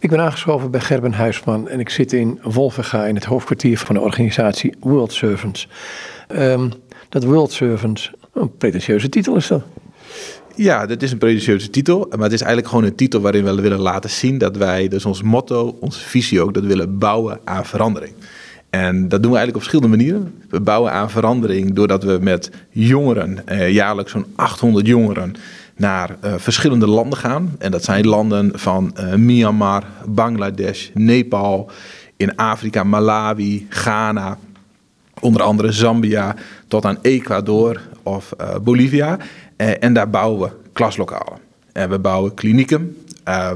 Ik ben aangeschoven bij Gerben Huisman en ik zit in Wolvenga in het hoofdkwartier van de organisatie World Servants. Um, dat World Servants, een pretentieuze titel is dat. Ja, dat is een pretentieuze titel. Maar het is eigenlijk gewoon een titel waarin we willen laten zien dat wij, dus ons motto, onze visie ook, dat willen bouwen aan verandering. En dat doen we eigenlijk op verschillende manieren. We bouwen aan verandering doordat we met jongeren, eh, jaarlijks zo'n 800 jongeren, naar uh, verschillende landen gaan. En dat zijn landen van uh, Myanmar, Bangladesh, Nepal, in Afrika, Malawi, Ghana, onder andere Zambia, tot aan Ecuador of uh, Bolivia. en daar bouwen we klaslokalen. En we bouwen klinieken.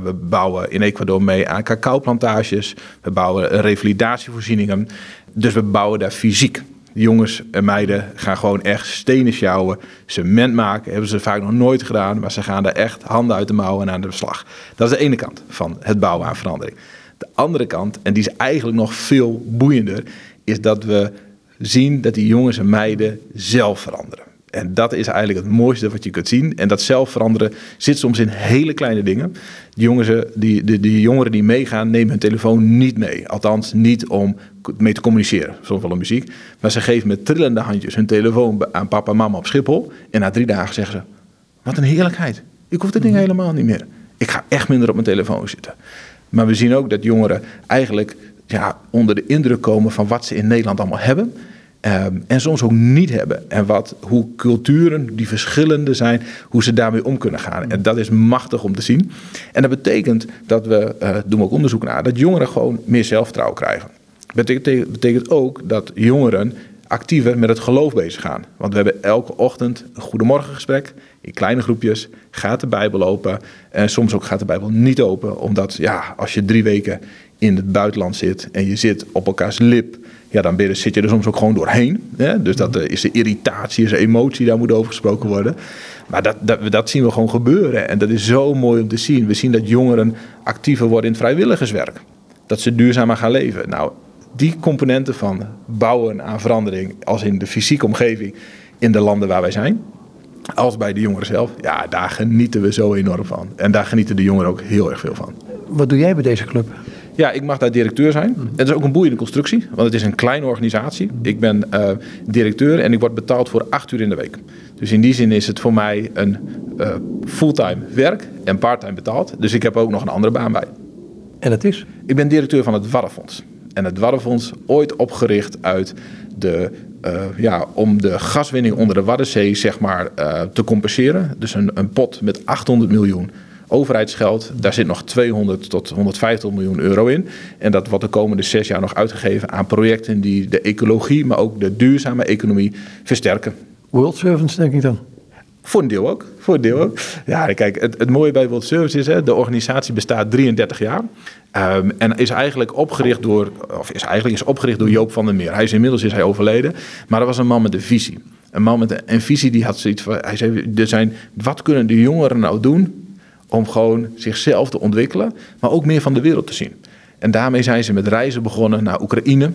we bouwen in Ecuador mee aan cacaoplantages. We bouwen revalidatievoorzieningen. Dus we bouwen daar fysiek jongens en meiden gaan gewoon echt stenen sjouwen, cement maken. Hebben ze vaak nog nooit gedaan, maar ze gaan daar echt handen uit de mouwen en aan de slag. Dat is de ene kant van het bouwen aan verandering. De andere kant, en die is eigenlijk nog veel boeiender, is dat we zien dat die jongens en meiden zelf veranderen. En dat is eigenlijk het mooiste wat je kunt zien. En dat zelf veranderen zit soms in hele kleine dingen. Die, jongens, die, de, die jongeren die meegaan, nemen hun telefoon niet mee. Althans, niet om mee te communiceren. Soms wel muziek. Maar ze geven met trillende handjes hun telefoon aan papa en mama op Schiphol. En na drie dagen zeggen ze: Wat een heerlijkheid. Ik hoef dit ding mhm. helemaal niet meer. Ik ga echt minder op mijn telefoon zitten. Maar we zien ook dat jongeren eigenlijk ja, onder de indruk komen van wat ze in Nederland allemaal hebben. Ehm, en soms ook niet hebben. En wat, hoe culturen die verschillende zijn, hoe ze daarmee om kunnen gaan. En dat is machtig om te zien. En dat betekent dat we, uh, doen ook onderzoek naar, dat jongeren gewoon meer zelfvertrouwen krijgen. Betekent, betekent ook dat jongeren actiever met het geloof bezig gaan. Want we hebben elke ochtend een goedemorgengesprek in kleine groepjes. Gaat de Bijbel open en soms ook gaat de Bijbel niet open. Omdat ja, als je drie weken in het buitenland zit en je zit op elkaars lip ja, dan zit je er soms ook gewoon doorheen. Hè? Dus dat eh, is de irritatie, is de emotie, daar moet over gesproken worden. Maar dat, dat, dat zien we gewoon gebeuren. En dat is zo mooi om te zien. We zien dat jongeren actiever worden in het vrijwilligerswerk. Dat ze duurzamer gaan leven. Nou, die componenten van bouwen aan verandering, als in de fysieke omgeving in de landen waar wij zijn, als bij de jongeren zelf, ja, daar genieten we zo enorm van. En daar genieten de jongeren ook heel erg veel van. Wat doe jij bij deze club? Ja, ik mag daar directeur zijn. Mhm. Het is ook een boeiende constructie, want het is een kleine organisatie. Ik ben uh, directeur en ik word betaald voor acht uur in de week. Dus in die zin is het voor mij een uh, fulltime werk en parttime betaald. Dus ik heb ook nog een andere baan bij. En dat is? Ik ben directeur van het Waddenfonds. En het Waddenfonds, ooit opgericht uit de, uh, ja, om de gaswinning onder de Waddenzee zeg maar, te compenseren. Dus een, een pot met 800 miljoen overheidsgeld. Daar zit nog 200 tot 150 miljoen euro in. En dat wordt de komende zes jaar nog uitgegeven aan projecten die de ecologie, maar ook de duurzame economie versterken. World Servants, denk ik dan? Voor een deel ook. Voor een deel ook. Ja, kijk, het, het mooie bij World Service is, hè, de organisatie bestaat 33 jaar. Um, en is eigenlijk opgericht door, of is eigenlijk is opgericht door Joop van der Meer. Hij is inmiddels is hij overleden, maar dat was een man met een visie. Een man met een visie die had zoiets van, hij zei, er zijn, wat kunnen de jongeren nou doen om gewoon zichzelf te ontwikkelen, maar ook meer van de wereld te zien. En daarmee zijn ze met reizen begonnen naar Oekraïne,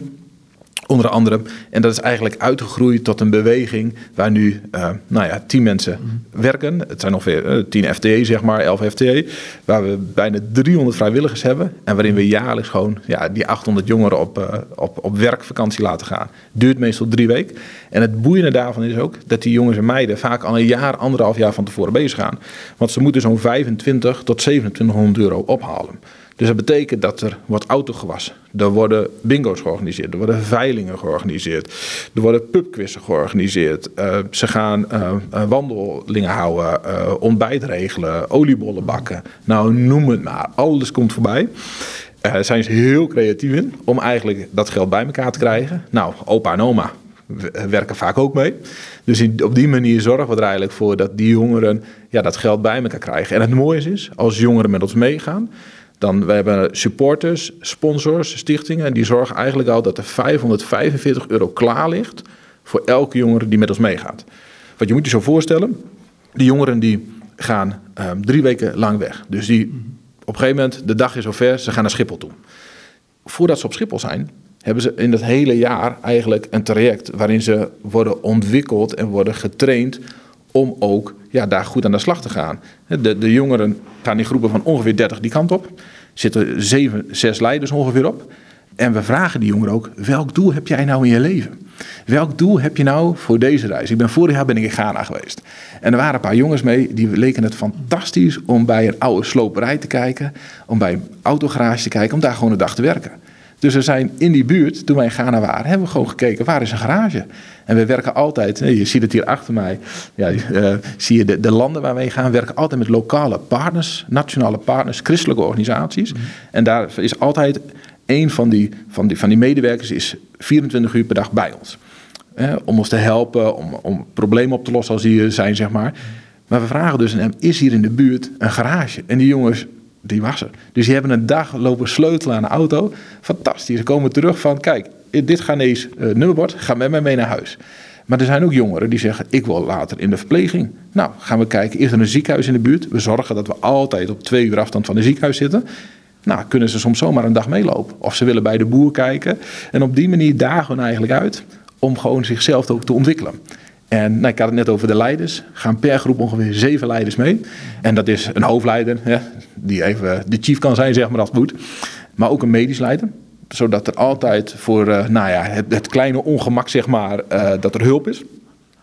onder andere. En dat is eigenlijk uitgegroeid tot een beweging waar nu uh, nou ja, tien mensen mhm. werken. Het zijn ongeveer uh, tien FTE, zeg maar, elf FTE. Waar we bijna 300 vrijwilligers hebben. En waarin we jaarlijks gewoon ja, die 800 jongeren op, uh, op, op werkvakantie laten gaan. Duurt meestal drie weken. En het boeiende daarvan is ook dat die jongens en meiden vaak al een jaar, anderhalf jaar van tevoren bezig gaan. Want ze moeten zo'n 25 tot 2700 euro ophalen. Dus dat betekent dat er wordt autogewassen. Er worden bingo's georganiseerd. Er worden veilingen georganiseerd. Er worden pubquizzen georganiseerd. Uh, ze gaan uh, wandelingen houden, uh, ontbijt regelen, oliebollen bakken. Nou, noem het maar. Alles komt voorbij. Daar zijn ze heel creatief in om eigenlijk dat geld bij elkaar te krijgen. Nou, opa en oma werken vaak ook mee. Dus op die manier zorgen we er eigenlijk voor dat die jongeren ja, dat geld bij elkaar krijgen. En het mooie is, als jongeren met ons meegaan, dan we hebben supporters, sponsors, stichtingen. En die zorgen eigenlijk al dat er 545 euro klaar ligt voor elke jongere die met ons meegaat. Wat je moet je zo voorstellen, die jongeren die gaan um, drie weken lang weg. Dus die op een gegeven moment, de dag is zover, ze gaan naar Schiphol toe. Voordat ze op Schiphol zijn, hebben ze in dat hele jaar eigenlijk een traject waarin ze worden ontwikkeld en worden getraind om ook ja, daar goed aan de slag te gaan. De, de jongeren gaan in groepen van ongeveer 30 die kant op. zitten zeven, zes leiders ongeveer op. En we vragen die jongeren ook, welk doel heb jij nou in je leven? Welk doel heb je nou voor deze reis? Ik ben vorig jaar ben ik in Ghana geweest. En er waren een paar jongens mee, die leken het fantastisch om bij een oude sloperij te kijken. Om bij een autogarage te kijken, om daar gewoon een dag te werken. Dus we zijn in die buurt, toen wij in Ghana waren, hebben we gewoon gekeken, waar is een garage? En we werken altijd, je ziet het hier achter mij, ja, uh, zie je de, de landen waar wij gaan, werken altijd met lokale partners, nationale partners, christelijke organisaties. Mhm. En daar is altijd een van die, van, die, van die medewerkers is 24 uur per dag bij ons. om ons te helpen, om, om problemen op te lossen als die er zijn, zeg maar. Maar we vragen dus aan hem, is hier in de buurt een garage? En die jongens, die was er. Dus die hebben een dag lopen sleutelen aan de auto. Fantastisch. Ze komen terug van, kijk, dit Ghanese uh, nummerbord, ga met mij mee naar huis. Maar er zijn ook jongeren die zeggen, ik wil later in de verpleging. Nou, gaan we kijken, is er een ziekenhuis in de buurt? We zorgen dat we altijd op twee uur afstand van een ziekenhuis zitten. Nou, kunnen ze soms zomaar een dag meelopen. Of ze willen bij de boer kijken. En op die manier dagen we eigenlijk uit om gewoon zichzelf ook te ontwikkelen. En nou, ik had het net over de leiders. Gaan per groep ongeveer zeven leiders mee. En dat is een hoofdleider, ja, die even de chief kan zijn, zeg maar, als het moet. Maar ook een medisch leider. Zodat er altijd voor uh, nou ja, het, kleine ongemak, zeg maar, uh, dat er hulp is.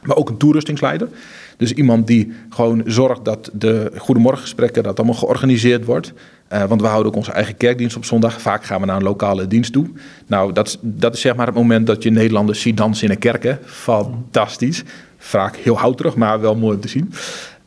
Maar ook een toerustingsleider. Dus iemand die gewoon zorgt dat de goedemorgengesprekken, dat allemaal georganiseerd wordt. Uh, want we houden ook onze eigen kerkdienst op zondag. Vaak gaan we naar een lokale dienst toe. Nou, dat, dat is zeg maar het moment dat je Nederlanders ziet dansen in een kerk. Hè. Fantastisch. Vaak heel houterig, maar wel mooi om te zien.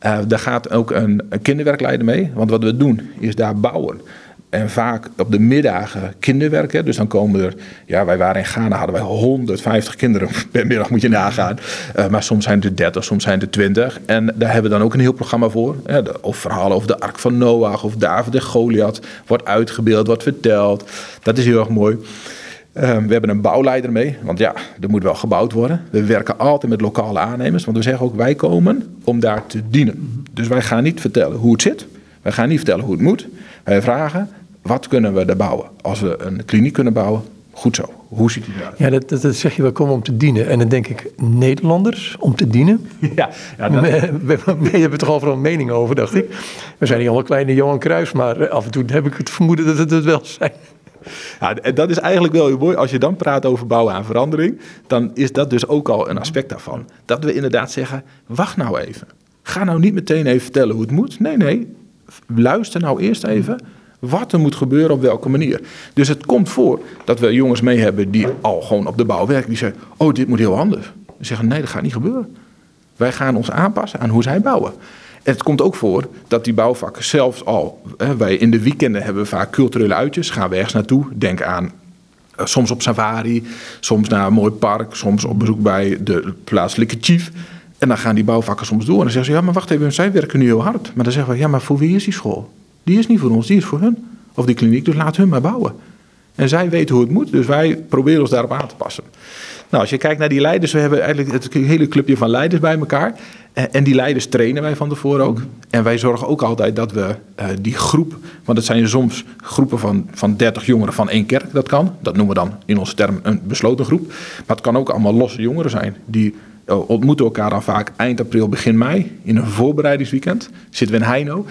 Uh, daar gaat ook een kinderwerkleider mee. Want wat we doen, is daar bouwen. En vaak op de middagen kinderwerken. Dus dan komen er, ja, wij waren in Ghana, hadden wij 150 kinderen per middag, moet je nagaan. Uh, maar soms zijn het er 30, soms zijn het er 20. En daar hebben we dan ook een heel programma voor. of verhalen over de Ark van Noach of David en Goliath. Wordt uitgebeeld, wordt verteld. Dat is heel erg mooi. Uh, we hebben een bouwleider mee, want ja, er moet wel gebouwd worden. We werken altijd met lokale aannemers, want we zeggen ook wij komen om daar te dienen. Dus wij gaan niet vertellen hoe het zit. Wij gaan niet vertellen hoe het moet. Wij vragen, wat kunnen we daar bouwen? Als we een kliniek kunnen bouwen, goed zo. Hoe ziet die eruit? Ja, dat, dat, zeg je, we komen om te dienen. En dan denk ik, Nederlanders om te dienen? Ja, ja dat... we, we, we, hebben toch overal een mening over, dacht ik. We zijn niet allemaal kleine Johan Kruis, maar af en toe heb ik het vermoeden dat het het wel zijn. Ja, en dat is eigenlijk wel heel mooi. Als je dan praat over bouwen aan verandering, dan is dat dus ook al een aspect daarvan. Dat we inderdaad zeggen, wacht nou even. Ga nou niet meteen even vertellen hoe het moet. Nee, nee, luister nou eerst even wat er moet gebeuren op welke manier. Dus het komt voor dat we jongens mee hebben die al gewoon op de bouw werken. Die zeggen, oh dit moet heel anders. Ze zeggen, nee dat gaat niet gebeuren. Wij gaan ons aanpassen aan hoe zij bouwen. En het komt ook voor dat die bouwvakken zelfs al... Hè, wij in de weekenden hebben vaak culturele uitjes. Gaan we ergens naartoe. Denk aan eh, soms op safari, soms naar een mooi park... soms op bezoek bij de plaatselijke chief... En dan gaan die bouwvakken soms door. En dan zeggen ze, ja, maar wacht even, zij werken nu heel hard. Maar dan zeggen we, ja, maar voor wie is die school? Die is niet voor ons, die is voor hun. Of die kliniek, dus laat hun maar bouwen. En zij weten hoe het moet, dus wij proberen ons daarop aan te passen. Nou, als je kijkt naar die leiders, we hebben eigenlijk het hele clubje van leiders bij elkaar. En die leiders trainen wij van tevoren ook. En wij zorgen ook altijd dat we uh, die groep, want het zijn soms groepen van, van 30 jongeren van één kerk, dat kan. Dat noemen we dan in onze term een besloten groep. Maar het kan ook allemaal losse jongeren zijn. Die uh, ontmoeten elkaar dan vaak eind april, begin mei in een voorbereidingsweekend. Zitten we in Heino.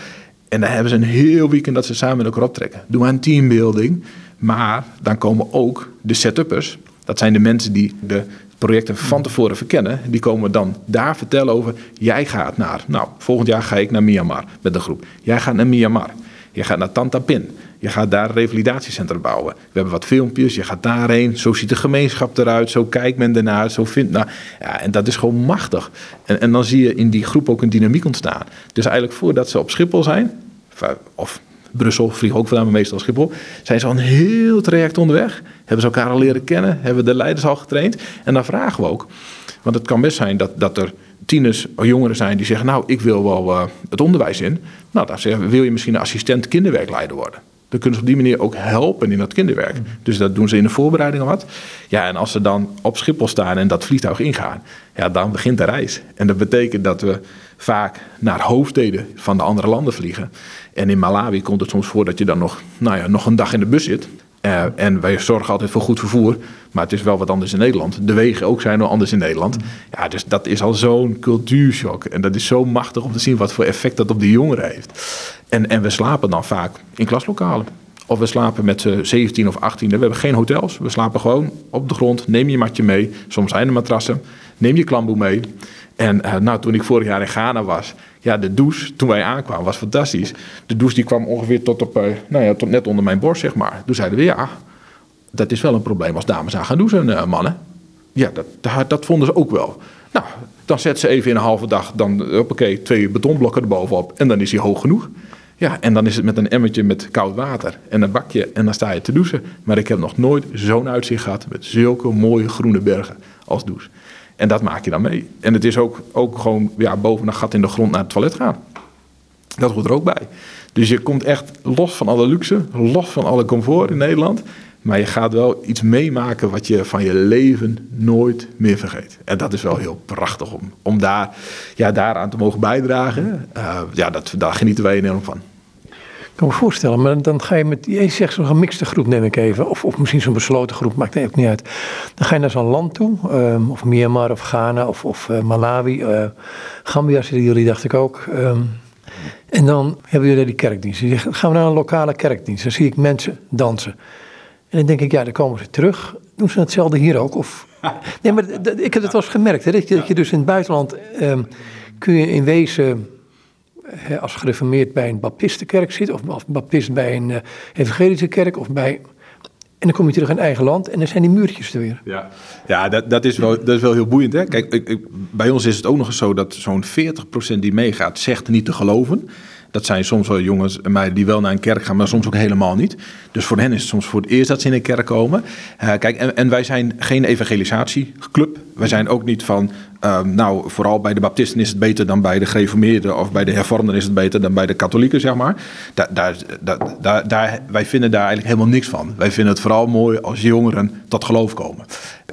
En dan hebben ze een heel weekend dat ze samen met elkaar optrekken. Doen we een teambuilding. Maar dan komen ook de setuppers. Dat zijn de mensen die de projecten van tevoren verkennen. Die komen dan daar vertellen over. Jij gaat naar. Nou, volgend jaar ga ik naar Myanmar met de groep. Jij gaat naar Myanmar. Je gaat naar Tantapin. Je gaat daar een revalidatiecentrum bouwen. We hebben wat filmpjes. Je gaat daarheen. Zo ziet de gemeenschap eruit. Zo kijkt men ernaar. Zo vindt. Nou, ja, en dat is gewoon machtig. En, en dan zie je in die groep ook een dynamiek ontstaan. Dus eigenlijk voordat ze op Schiphol zijn. Of Brussel, vliegen ook vandaan, maar meestal Schiphol. Zijn ze al een heel traject onderweg. Hebben ze elkaar al leren kennen. Hebben de leiders al getraind. En dan vragen we ook. Want het kan best zijn dat, dat er tieners of jongeren zijn die zeggen... nou, ik wil wel uh, het onderwijs in. Nou, dan zeggen we, wil je misschien een assistent kinderwerkleider worden? Dan kunnen ze op die manier ook helpen in dat kinderwerk. Dus dat doen ze in de voorbereiding al wat. Ja, en als ze dan op Schiphol staan en dat vliegtuig ingaan, ja, dan begint de reis. En dat betekent dat we vaak naar hoofdsteden van de andere landen vliegen. En in Malawi komt het soms voor dat je dan nog, nou ja, nog een dag in de bus zit. Uh, en wij zorgen altijd voor goed vervoer. Maar het is wel wat anders in Nederland. De wegen ook zijn wel anders in Nederland. Ja, dus dat is al zo'n cultuurshock. En dat is zo machtig om te zien wat voor effect dat op de jongeren heeft. En, en we slapen dan vaak in klaslokalen. Of we slapen met z'n 17 of 18. We hebben geen hotels. We slapen gewoon op de grond. Neem je matje mee. Soms zijn er matrassen. Neem je klamboe mee. En uh, nou, toen ik vorig jaar in Ghana was, ja, de douche, toen wij aankwamen, was fantastisch. De douche die kwam ongeveer tot, op, uh, nou ja, tot net onder mijn borst, zeg maar. Toen zeiden we, ja, dat is wel een probleem als dames aan gaan douchen, uh, mannen. Ja, dat, dat, dat, vonden ze ook wel. Nou, dan zet ze even in een halve dag, dan, hoppakee, twee betonblokken erbovenop. En dan is hij hoog genoeg. Ja, en dan is het met een emmertje met koud water en een bakje en dan sta je te douchen. Maar ik heb nog nooit zo'n uitzicht gehad met zulke mooie groene bergen als douche. En dat maak je dan mee. En het is ook, ook gewoon ja, boven een gat in de grond naar het toilet gaan. Dat hoort er ook bij. Dus je komt echt los van alle luxe, los van alle comfort in Nederland. Maar je gaat wel iets meemaken wat je van je leven nooit meer vergeet. En dat is wel heel prachtig om, om daar, ja, daaraan te mogen bijdragen. Uh, ja, dat, daar genieten wij enorm van. Ik kan me voorstellen, maar dan ga je met, je zegt zo'n gemixte groep neem ik even, of, of misschien zo'n besloten groep, maakt ook niet uit. Dan ga je naar zo'n land toe, um, of Myanmar of Ghana of, of uh, Malawi, uh, Gambia zitten jullie dacht ik ook. Um, en dan hebben jullie die kerkdienst. Dan gaan we naar een lokale kerkdienst, dan zie ik mensen dansen. En dan denk ik, ja, dan komen ze terug. Doen ze hetzelfde hier ook? Of... Nee, maar ik heb het wel eens gemerkt, hè, dat, je, dat je dus in het buitenland um, kun je in wezen als gereformeerd bij een baptistenkerk zit, of als baptist bij een uh, evangelische kerk, of bij... En dan kom je terug in eigen land en dan zijn die muurtjes er weer. Ja, ja dat, dat, is wel, dat is wel heel boeiend. Hè? Kijk, ik, bij ons is het ook nog eens zo dat zo'n 40% die meegaat zegt niet te geloven. Dat zijn soms wel jongens en meiden die wel naar een kerk gaan, maar soms ook helemaal niet. Dus voor hen is het soms voor het eerst dat ze in een kerk komen. Uh, kijk, en, wij zijn geen evangelisatieclub. Wij zijn ook niet van, uh, nou, vooral bij de baptisten is het beter dan bij de gereformeerden... of bij de hervormden is het beter dan bij de katholieken, zeg maar. Daar, daar, daar, daar, wij vinden daar eigenlijk helemaal niks van. Wij vinden het vooral mooi als jongeren tot geloof komen.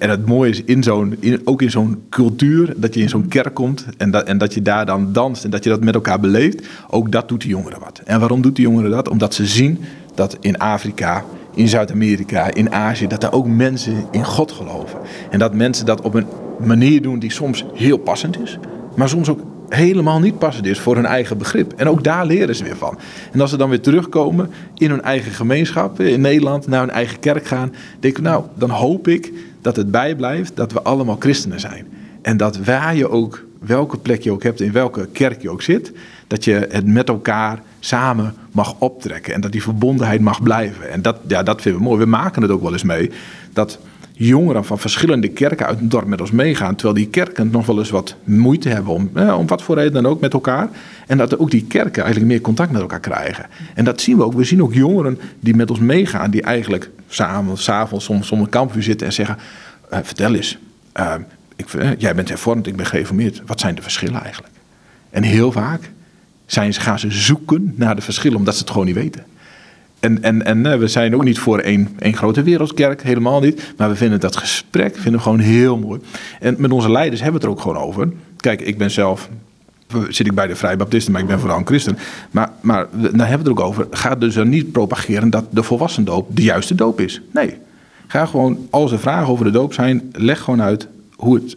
En het mooie is in zo'n, ook in zo'n cultuur, dat je in zo'n kerk komt en dat, en dat je daar dan danst en dat je dat met elkaar beleeft. Ook dat doet de jongeren wat. En waarom doet de jongeren dat? Omdat ze zien dat in Afrika, in Zuid-Amerika, in Azië, dat daar ook mensen in God geloven. En dat mensen dat op een manier doen die soms heel passend is, maar soms ook helemaal niet passend is voor hun eigen begrip. En ook daar leren ze weer van. En als ze dan weer terugkomen in hun eigen gemeenschap, in Nederland, naar hun eigen kerk gaan, denk ik, nou, dan hoop ik dat het bijblijft dat we allemaal christenen zijn. En dat waar je ook, welke plek je ook hebt, in welke kerk je ook zit, dat je het met elkaar samen mag optrekken. En dat die verbondenheid mag blijven. En dat, ja, dat vinden we mooi. We maken het ook wel eens mee dat jongeren van verschillende kerken uit het dorp met ons meegaan. Terwijl die kerken nog wel eens wat moeite hebben om, eh, om wat voor reden dan ook met elkaar. En dat ook die kerken eigenlijk meer contact met elkaar krijgen. En dat zien we ook. We zien ook jongeren die met ons meegaan, die eigenlijk samen, s'avonds soms om een kampvuur zitten en zeggen: uh, Vertel eens, uh, ik, uh, jij bent hervormd, ik ben gereformeerd. Wat zijn de verschillen eigenlijk? En heel vaak zijn ze, gaan ze zoeken naar de verschillen omdat ze het gewoon niet weten. En, en, en we zijn ook niet voor één, één grote wereldkerk, helemaal niet. Maar we vinden dat gesprek vinden gewoon heel mooi. En met onze leiders hebben we het er ook gewoon over. Kijk, ik ben zelf zit ik bij de Vrije Baptisten, maar ik ben vooral een christen. Maar, maar dan hebben we het er ook over. Ga dus er niet propageren dat de volwassendoop de juiste doop is. Nee. Ga gewoon, als er vragen over de doop zijn, leg gewoon uit hoe het,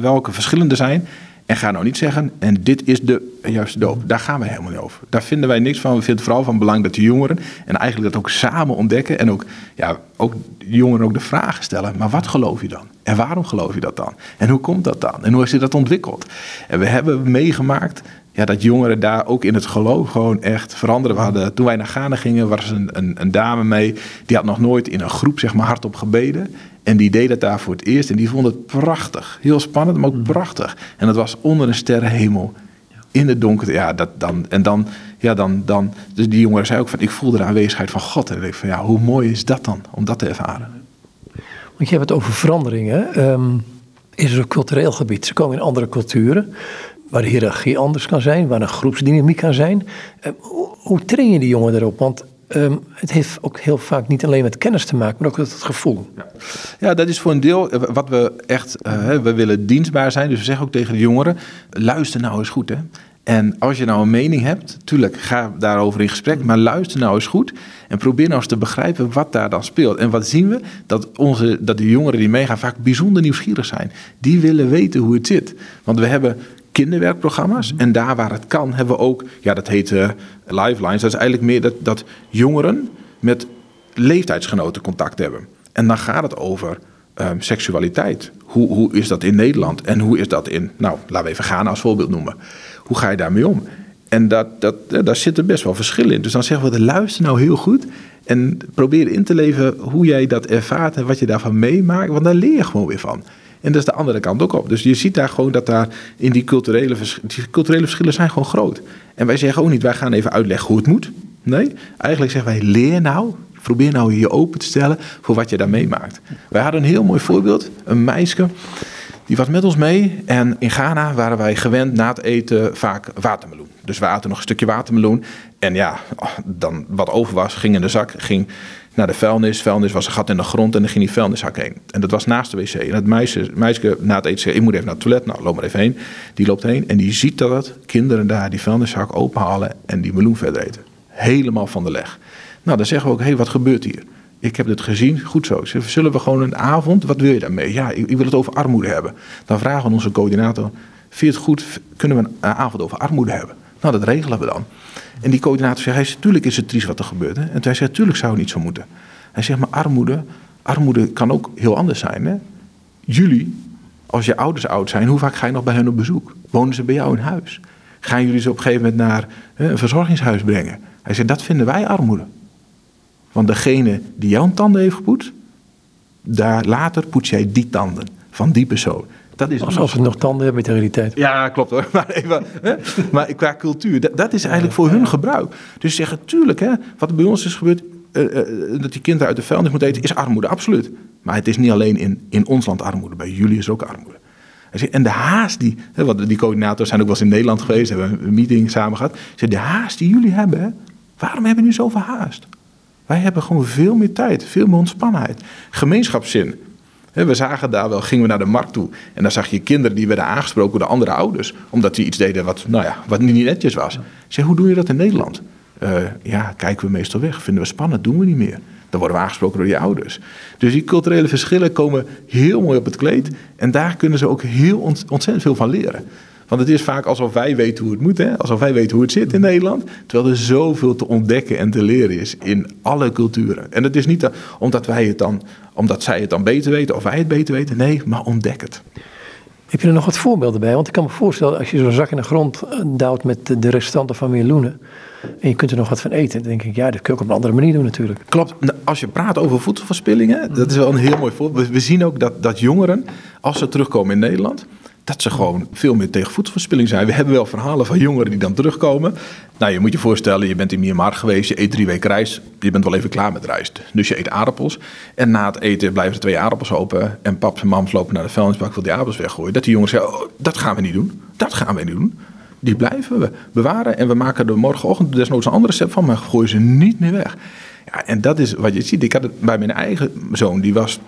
welke verschillende zijn. En ga nou niet zeggen, en dit is de juiste doop. Daar gaan we helemaal niet over. Daar vinden wij niks van. We vinden vooral van belang dat de jongeren, en eigenlijk dat ook samen ontdekken. En ook, ja, ook de jongeren ook de vragen stellen. Maar wat geloof je dan? En waarom geloof je dat dan? En hoe komt dat dan? En hoe is dat ontwikkeld? En we hebben meegemaakt ja, dat jongeren daar ook in het geloof gewoon echt veranderen. We hadden, toen wij naar Ghana gingen, was een, een, een, dame mee. Die had nog nooit in een groep zeg maar, hardop gebeden. En die deed het daar voor het eerst. En die vond het prachtig. Heel spannend, maar ook prachtig. En dat was onder een sterrenhemel. In het donker. Ja, dat dan. En dan, ja, dan, dan. Dus die jongeren zei ook van: Ik voelde de aanwezigheid van God. En ik dacht van: Ja, hoe mooi is dat dan? Om dat te ervaren. Want je hebt het over veranderingen. Um, is er ook cultureel gebied? Ze komen in andere culturen waar de hiërarchie anders kan zijn, waar een groepsdynamiek kan zijn. Hoe, hoe train je die jongen erop? Want um, het heeft ook heel vaak niet alleen met kennis te maken, maar ook met het gevoel. Ja, ja dat is voor een deel eh, wat we echt, uh, we willen dienstbaar zijn. Dus we zeggen ook tegen de jongeren, luister nou eens goed hè. En als je nou een mening hebt, tuurlijk, ga daarover in gesprek, maar luister nou eens goed en probeer nou eens te begrijpen wat daar dan speelt. En wat zien we? Dat, onze, dat de jongeren die meegaan vaak bijzonder nieuwsgierig zijn. Die willen weten hoe het zit. Want we hebben kinderwerkprogramma's. En daar waar het kan, hebben we ook, ja, dat heet uh, Lifelines. Dat is eigenlijk meer dat, dat jongeren met leeftijdsgenoten contact hebben. En dan gaat het over um, seksualiteit. Hoe, hoe is dat in Nederland en hoe is dat in, nou, laten we even gaan als voorbeeld noemen. Hoe ga je daarmee om? En dat, dat, eh, daar zitten best wel verschillen in. Dus dan zeggen we, luister nou heel goed en probeer in te leven hoe jij dat ervaart en wat je daarvan meemaakt. Want daar leer je gewoon weer van. En dat is de andere kant ook op. Dus je ziet daar gewoon dat daar in die culturele, die culturele verschillen zijn gewoon groot. En wij zeggen ook niet, wij gaan even uitleggen hoe het moet. Nee, eigenlijk zeggen wij, leer nou, probeer nou je open te stellen voor wat je daar meemaakt. Wij hadden een heel mooi voorbeeld, een meisje. Die was met ons mee en in Ghana waren wij gewend na het eten vaak watermeloen. Dus we aten nog een stukje watermeloen. En ja, dan wat over was, ging in de zak, ging naar de vuilnis. Vuilnis was een gat in de grond en dan ging die vuilniszak heen. En dat was naast de wc. En het meisje, meisje na het eten zei, ik moet even naar het toilet. Nou, loop maar even heen. Die loopt heen en die ziet dat kinderen daar die vuilniszak openhalen en die meloen verder eten. Helemaal van de leg. Nou, dan zeggen we ook, hé, hey, wat gebeurt hier? Ik heb het gezien, goed zo. Zullen we gewoon een avond, wat wil je daarmee? Ja, ik, wil het over armoede hebben. Dan vragen we onze coördinator, vind je het goed, kunnen we een avond over armoede hebben? Nou, dat regelen we dan. En die coördinator zegt, hij zegt, tuurlijk is het triest wat er gebeurt. En hij zegt, tuurlijk zou het niet zo moeten. Hij zegt, maar armoede, armoede kan ook heel anders zijn. Hè? Jullie, als je ouders oud zijn, hoe vaak ga je nog bij hen op bezoek? Wonen ze bij jou in huis? Gaan jullie ze op een gegeven moment naar hè, een verzorgingshuis brengen? Hij zegt, dat vinden wij armoede. Want degene die jouw tanden heeft gepoetst, daar later poets jij die tanden van die persoon. Dat is Alsof ze nog tanden hebben met de realiteit. Ja, klopt hoor. Maar, even, hè? maar qua cultuur, dat, dat is eigenlijk voor hun gebruik. Dus zeggen, tuurlijk, hè, wat bij ons is gebeurd, uh, uh, dat die kinderen uit de vuilnis moeten eten, is armoede, absoluut. Maar het is niet alleen in, in ons land armoede, bij jullie is ook armoede. En de haast die, hè, want die coördinators zijn ook wel eens in Nederland geweest, hebben een meeting samen gehad. De haast die jullie hebben, hè, waarom hebben jullie zoveel haast? Wij hebben gewoon veel meer tijd, veel meer ontspannenheid. Gemeenschapszin. We zagen daar wel, gingen we naar de markt toe. En dan zag je kinderen die werden aangesproken door de andere ouders. Omdat die iets deden wat, nou ja, wat niet netjes was. Ik zei, hoe doe je dat in Nederland? Uh, ja, kijken we meestal weg. Vinden we spannend, doen we niet meer. Dan worden we aangesproken door je ouders. Dus die culturele verschillen komen heel mooi op het kleed. En daar kunnen ze ook heel ontzettend veel van leren. Want het is vaak alsof wij weten hoe het moet, hè? alsof wij weten hoe het zit in Nederland. Terwijl er zoveel te ontdekken en te leren is in alle culturen. En het is niet omdat wij het dan, omdat zij het dan beter weten of wij het beter weten. Nee, maar ontdek het. Heb je er nog wat voorbeelden bij? Want ik kan me voorstellen, als je zo'n zak in de grond eh, duwt met de restanten van meloenen. en je kunt er nog wat van eten. dan denk ik, ja, dat kun je ook op een andere manier doen natuurlijk. Klopt. Nou, als je praat over voedselverspillingen, dat is wel een heel mooi voorbeeld. We zien ook dat, dat jongeren, als ze terugkomen in Nederland dat ze gewoon veel meer tegen voedselverspilling zijn. We hebben wel verhalen van jongeren die dan terugkomen. Nou, je moet je voorstellen, je bent in Myanmar geweest, je eet drie weken rijst, je bent wel even klaar met rijst. Dus je eet aardappels. En na het eten blijven er twee aardappels open. En paps en mams lopen naar de vuilnisbak, wil die aardappels weggooien. Dat die jongens zeggen, oh, dat gaan we niet doen. Dat gaan we niet doen. Die blijven we bewaren en we maken er morgenochtend desnoods een andere recept van, maar gooien ze niet meer weg. Ja, en dat is wat je ziet. Ik had het bij mijn eigen zoon, die was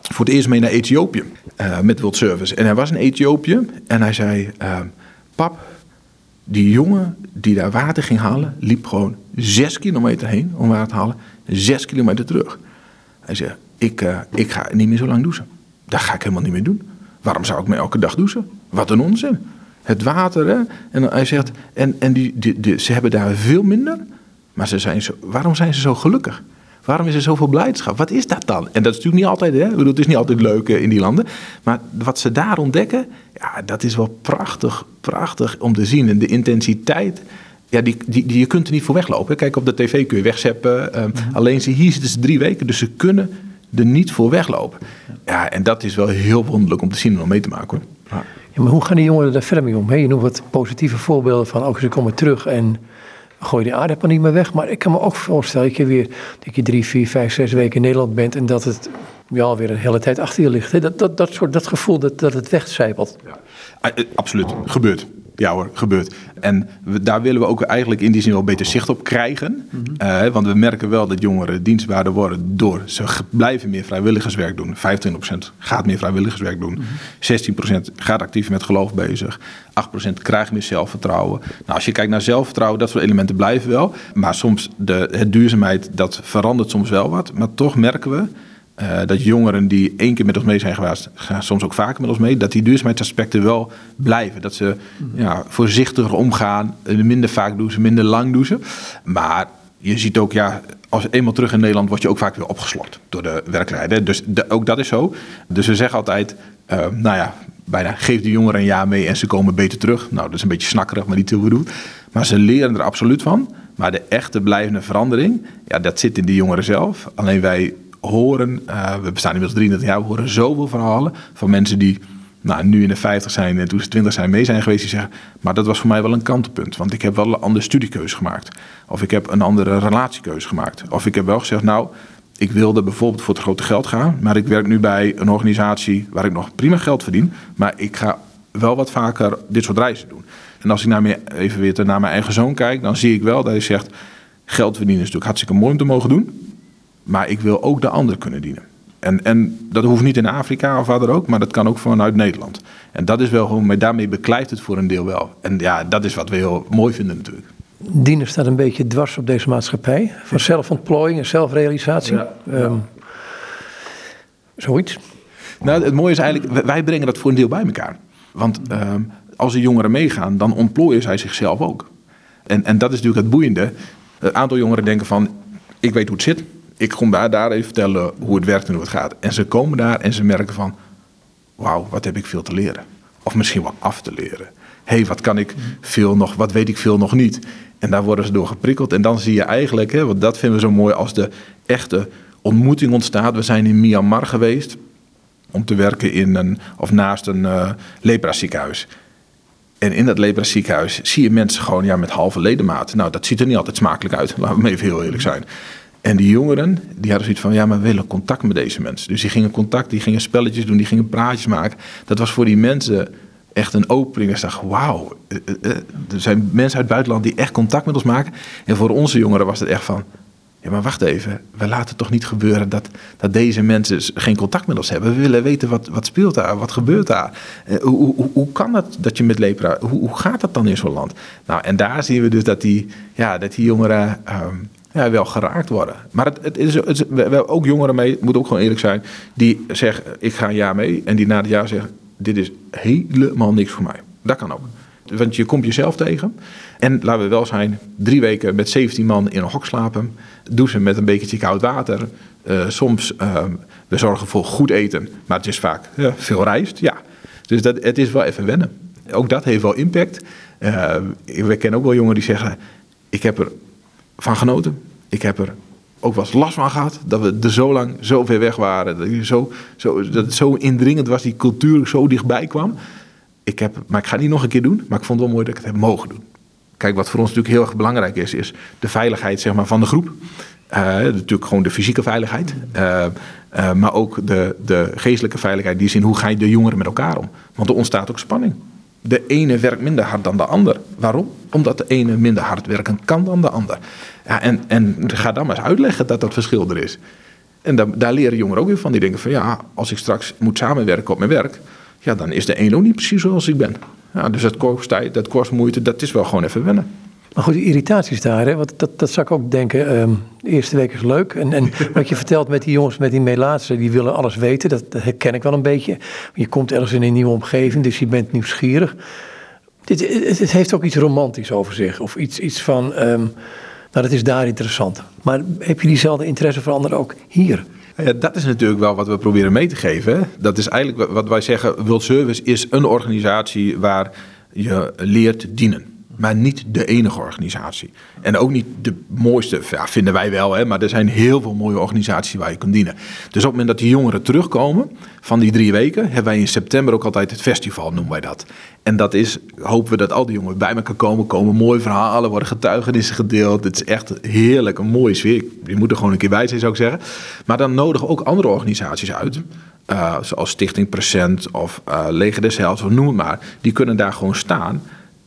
voor het eerst mee naar Ethiopië uh, met World Service. En hij was in Ethiopië en hij zei: uh, Pap, die jongen die daar water ging halen, liep gewoon zes kilometer heen om water te halen, zes kilometer terug. Hij zei: ik, uh, ik ga niet meer zo lang douchen. Dat ga ik helemaal niet meer doen. Waarom zou ik me elke dag douchen? Wat een onzin. Het water, hè? En hij zegt: En, en die, die, die, ze hebben daar veel minder, maar ze zijn zo, waarom zijn ze zo gelukkig? Waarom is er zoveel blijdschap? Wat is dat dan? En dat is natuurlijk niet altijd, hè? Ik bedoel, het is niet altijd leuk in die landen. Maar wat ze daar ontdekken, ja, dat is wel prachtig, prachtig om te zien. En de intensiteit, ja, die, die, die, je kunt er niet voor weglopen. Kijk, op de tv kun je wegzeppen. Um, Alleen ze, hier zitten ze drie weken, dus ze kunnen er niet voor weglopen. Ja, en dat is wel heel wonderlijk om te zien en om mee te maken. Hoor. Ja, maar hoe gaan die jongeren daar verder mee om? Je noemt wat positieve voorbeelden van, ook ze komen terug en gooi die aardappel niet meer weg. Maar ik kan me ook voorstellen dat je weer dat je drie, vier, vijf, zes weken in Nederland bent en dat het ja, alweer een hele tijd achter je ligt. Dat, dat, dat, soort, dat gevoel dat, dat het wegcijpelt. Ja. Ah, eh, absoluut, gebeurt. Ja hoor, gebeurt. En daar willen we ook eigenlijk in die zin wel beter zicht op krijgen. Mhm. Eh, want we merken wel dat jongeren dienstbaarder worden door ze blijven meer vrijwilligerswerk doen. 25% gaat meer vrijwilligerswerk doen. 16% gaat actief met geloof bezig. 8% krijgt meer zelfvertrouwen. Nou, als je kijkt naar zelfvertrouwen, dat soort elementen blijven wel. Maar soms de het duurzaamheid, dat verandert soms wel wat. Maar toch merken we uh, dat jongeren die één keer met ons mee zijn geweest, gaan soms ook vaker met ons mee, dat die duurzaamheidsaspecten wel blijven. Dat ze mhm. ja, voorzichtiger omgaan, minder vaak douchen, minder lang douchen. Maar je ziet ook, ja, als eenmaal terug in Nederland word je ook vaak weer opgeslokt door de werkleider. Dus ook dat is zo. Dus we zeggen altijd, uh, nou ja, bijna geef de jongeren een jaar mee en ze komen beter terug. Nou, dat is een beetje snakkerig, maar niet heel bedoeld. Maar ze leren er absoluut van. Maar de echte blijvende verandering, ja, dat zit in de jongeren zelf. Alleen wij horen, uh, we bestaan inmiddels 33 jaar, we horen zoveel verhalen van mensen die nou, nu in de 50 zijn en toen ze 20 zijn mee zijn geweest, die zeggen, maar dat was voor mij wel een kantelpunt. Want ik heb wel een andere studiekeuze gemaakt. Of ik heb een andere relatiekeuze gemaakt. Of ik heb wel gezegd, nou, ik wilde bijvoorbeeld voor het grote geld gaan, maar ik werk nu bij een organisatie waar ik nog prima geld verdien, maar ik ga wel wat vaker dit soort reizen doen. En als ik naar even weer naar mijn eigen zoon kijk, dan zie ik wel dat hij zegt, geld verdienen is natuurlijk hartstikke mooi om te mogen doen, maar ik wil ook de ander kunnen dienen. En, en dat hoeft niet in Afrika of waar dan ook, maar dat kan ook vanuit Nederland. En dat is wel gewoon, maar daarmee beklijft het voor een deel wel. En ja, dat is wat we heel mooi vinden natuurlijk. Dienen staat een beetje dwars op deze maatschappij. Van zelfontplooiing en zelfrealisatie. Ja, ehm, zoiets. Nou, het mooie is eigenlijk, wij brengen dat voor een deel bij elkaar. Want ehm, als de jongeren meegaan, dan ontplooien zij zichzelf ook. En, en dat is natuurlijk het boeiende. Een aantal jongeren denken van, ik weet hoe het zit ik kom daar, daar even vertellen hoe het werkt en hoe het gaat. En ze komen daar en ze merken van, wauw, wat heb ik veel te leren. Of misschien wel af te leren. Hé, hey, wat kan ik veel nog, wat weet ik veel nog niet. En daar worden ze door geprikkeld. En dan zie je eigenlijk, hè, want dat vinden we zo mooi, als de echte ontmoeting ontstaat. We zijn in Myanmar geweest om te werken in een, of naast een uh, lepra-ziekenhuis. En in dat lepra-ziekenhuis zie je mensen gewoon ja, met halve ledematen. Nou, dat ziet er niet altijd smakelijk uit, laten we even heel eerlijk zijn. En die jongeren, die hadden zoiets van, ja, maar we willen contact met deze mensen. Dus die gingen contact, die gingen spelletjes doen, die gingen praatjes maken. Dat was voor die mensen echt een opening. En ze dachten, wauw, eh, eh, eh, er zijn mensen uit het buitenland die echt contact met ons maken. En voor onze jongeren was het echt van, ja, maar wacht even, we laten toch niet gebeuren dat, dat deze mensen geen contact met ons hebben. We willen weten wat, wat speelt daar, wat gebeurt daar. hoe, hoe, hoe kan het dat je met lepra, hoe, hoe gaat dat dan in zo'n land? Nou, en daar zien we dus dat die, ja, dat die jongeren... Ehm, ja, wel geraakt worden. Maar het, het is, het, we hebben ook jongeren mee, moet ook gewoon eerlijk zijn, die zeggen ik ga een jaar mee. En die na het jaar zeggen dit is helemaal niks voor mij. Dat kan ook. Want je komt jezelf tegen. En laten we wel zijn, drie weken met 17 man in een hok slapen. Douchen met een bekertje koud water. Uh, soms, uh, we zorgen voor goed eten. Maar het is vaak uh, veel rijst, ja. Dus dat, het is wel even wennen. Ook dat heeft wel impact. Uh, we kennen ook wel jongeren die zeggen... ik heb er van genoten. Ik heb er ook wel last van gehad. Dat we er zo lang zo ver weg waren. Dat, zo, zo, dat het zo indringend was, die cultuur zo dichtbij kwam. Ik heb, maar ik ga het niet nog een keer doen. Maar ik vond het wel mooi dat ik het heb mogen doen. Kijk, wat voor ons natuurlijk heel erg belangrijk is, is de veiligheid zeg maar, van de groep. Uh, natuurlijk gewoon de fysieke veiligheid. Uh, uh, maar ook de, de geestelijke veiligheid. Die zin, hoe ga je de jongeren met elkaar om? Want er ontstaat ook spanning de ene werkt minder hard dan de ander. Waarom? Omdat de ene minder hard werken kan dan de ander. Ja, en, en ga dan maar eens uitleggen dat dat verschil er is. En daar, daar leren jongeren ook weer van. Die denken van ja, als ik straks moet samenwerken op mijn werk... ja, dan is de een ook niet precies zoals ik ben. Ja, dus dat kost tijd, dat kost moeite, dat is wel gewoon even wennen. Maar goed, die irritaties daar, hè? Want dat, dat zou ik ook denken. Um, de eerste week is leuk. En, en wat je vertelt met die jongens met die melaatsen, die willen alles weten. Dat, dat, herken ik wel een beetje. Je komt ergens in een nieuwe omgeving, dus je bent nieuwsgierig. Dit, het, het heeft ook iets romantisch over zich. Of iets, iets van, um, nou dat is daar interessant. Maar heb je diezelfde interesse voor anderen ook hier? Ja, dat is natuurlijk wel wat we proberen mee te geven. Dat is eigenlijk wat wij zeggen, World Service is een organisatie waar je leert dienen maar niet de enige organisatie. En ook niet de mooiste, ja, vinden wij wel, hè, maar er zijn heel veel mooie organisaties waar je kunt dienen. Dus op het moment dat die jongeren terugkomen van die drie weken, hebben wij in september ook altijd het festival, noemen wij dat. En dat is, hopen we dat al die jongeren bij elkaar komen, komen mooie verhalen, worden getuigenissen gedeeld. Het is echt heerlijk, een mooie sfeer. Je moet er gewoon een keer bij zijn, zou ik zeggen. Maar dan nodigen ook andere organisaties uit. Uh, zoals Stichting Present of uh, Leger des of noem het maar. Die kunnen daar gewoon staan.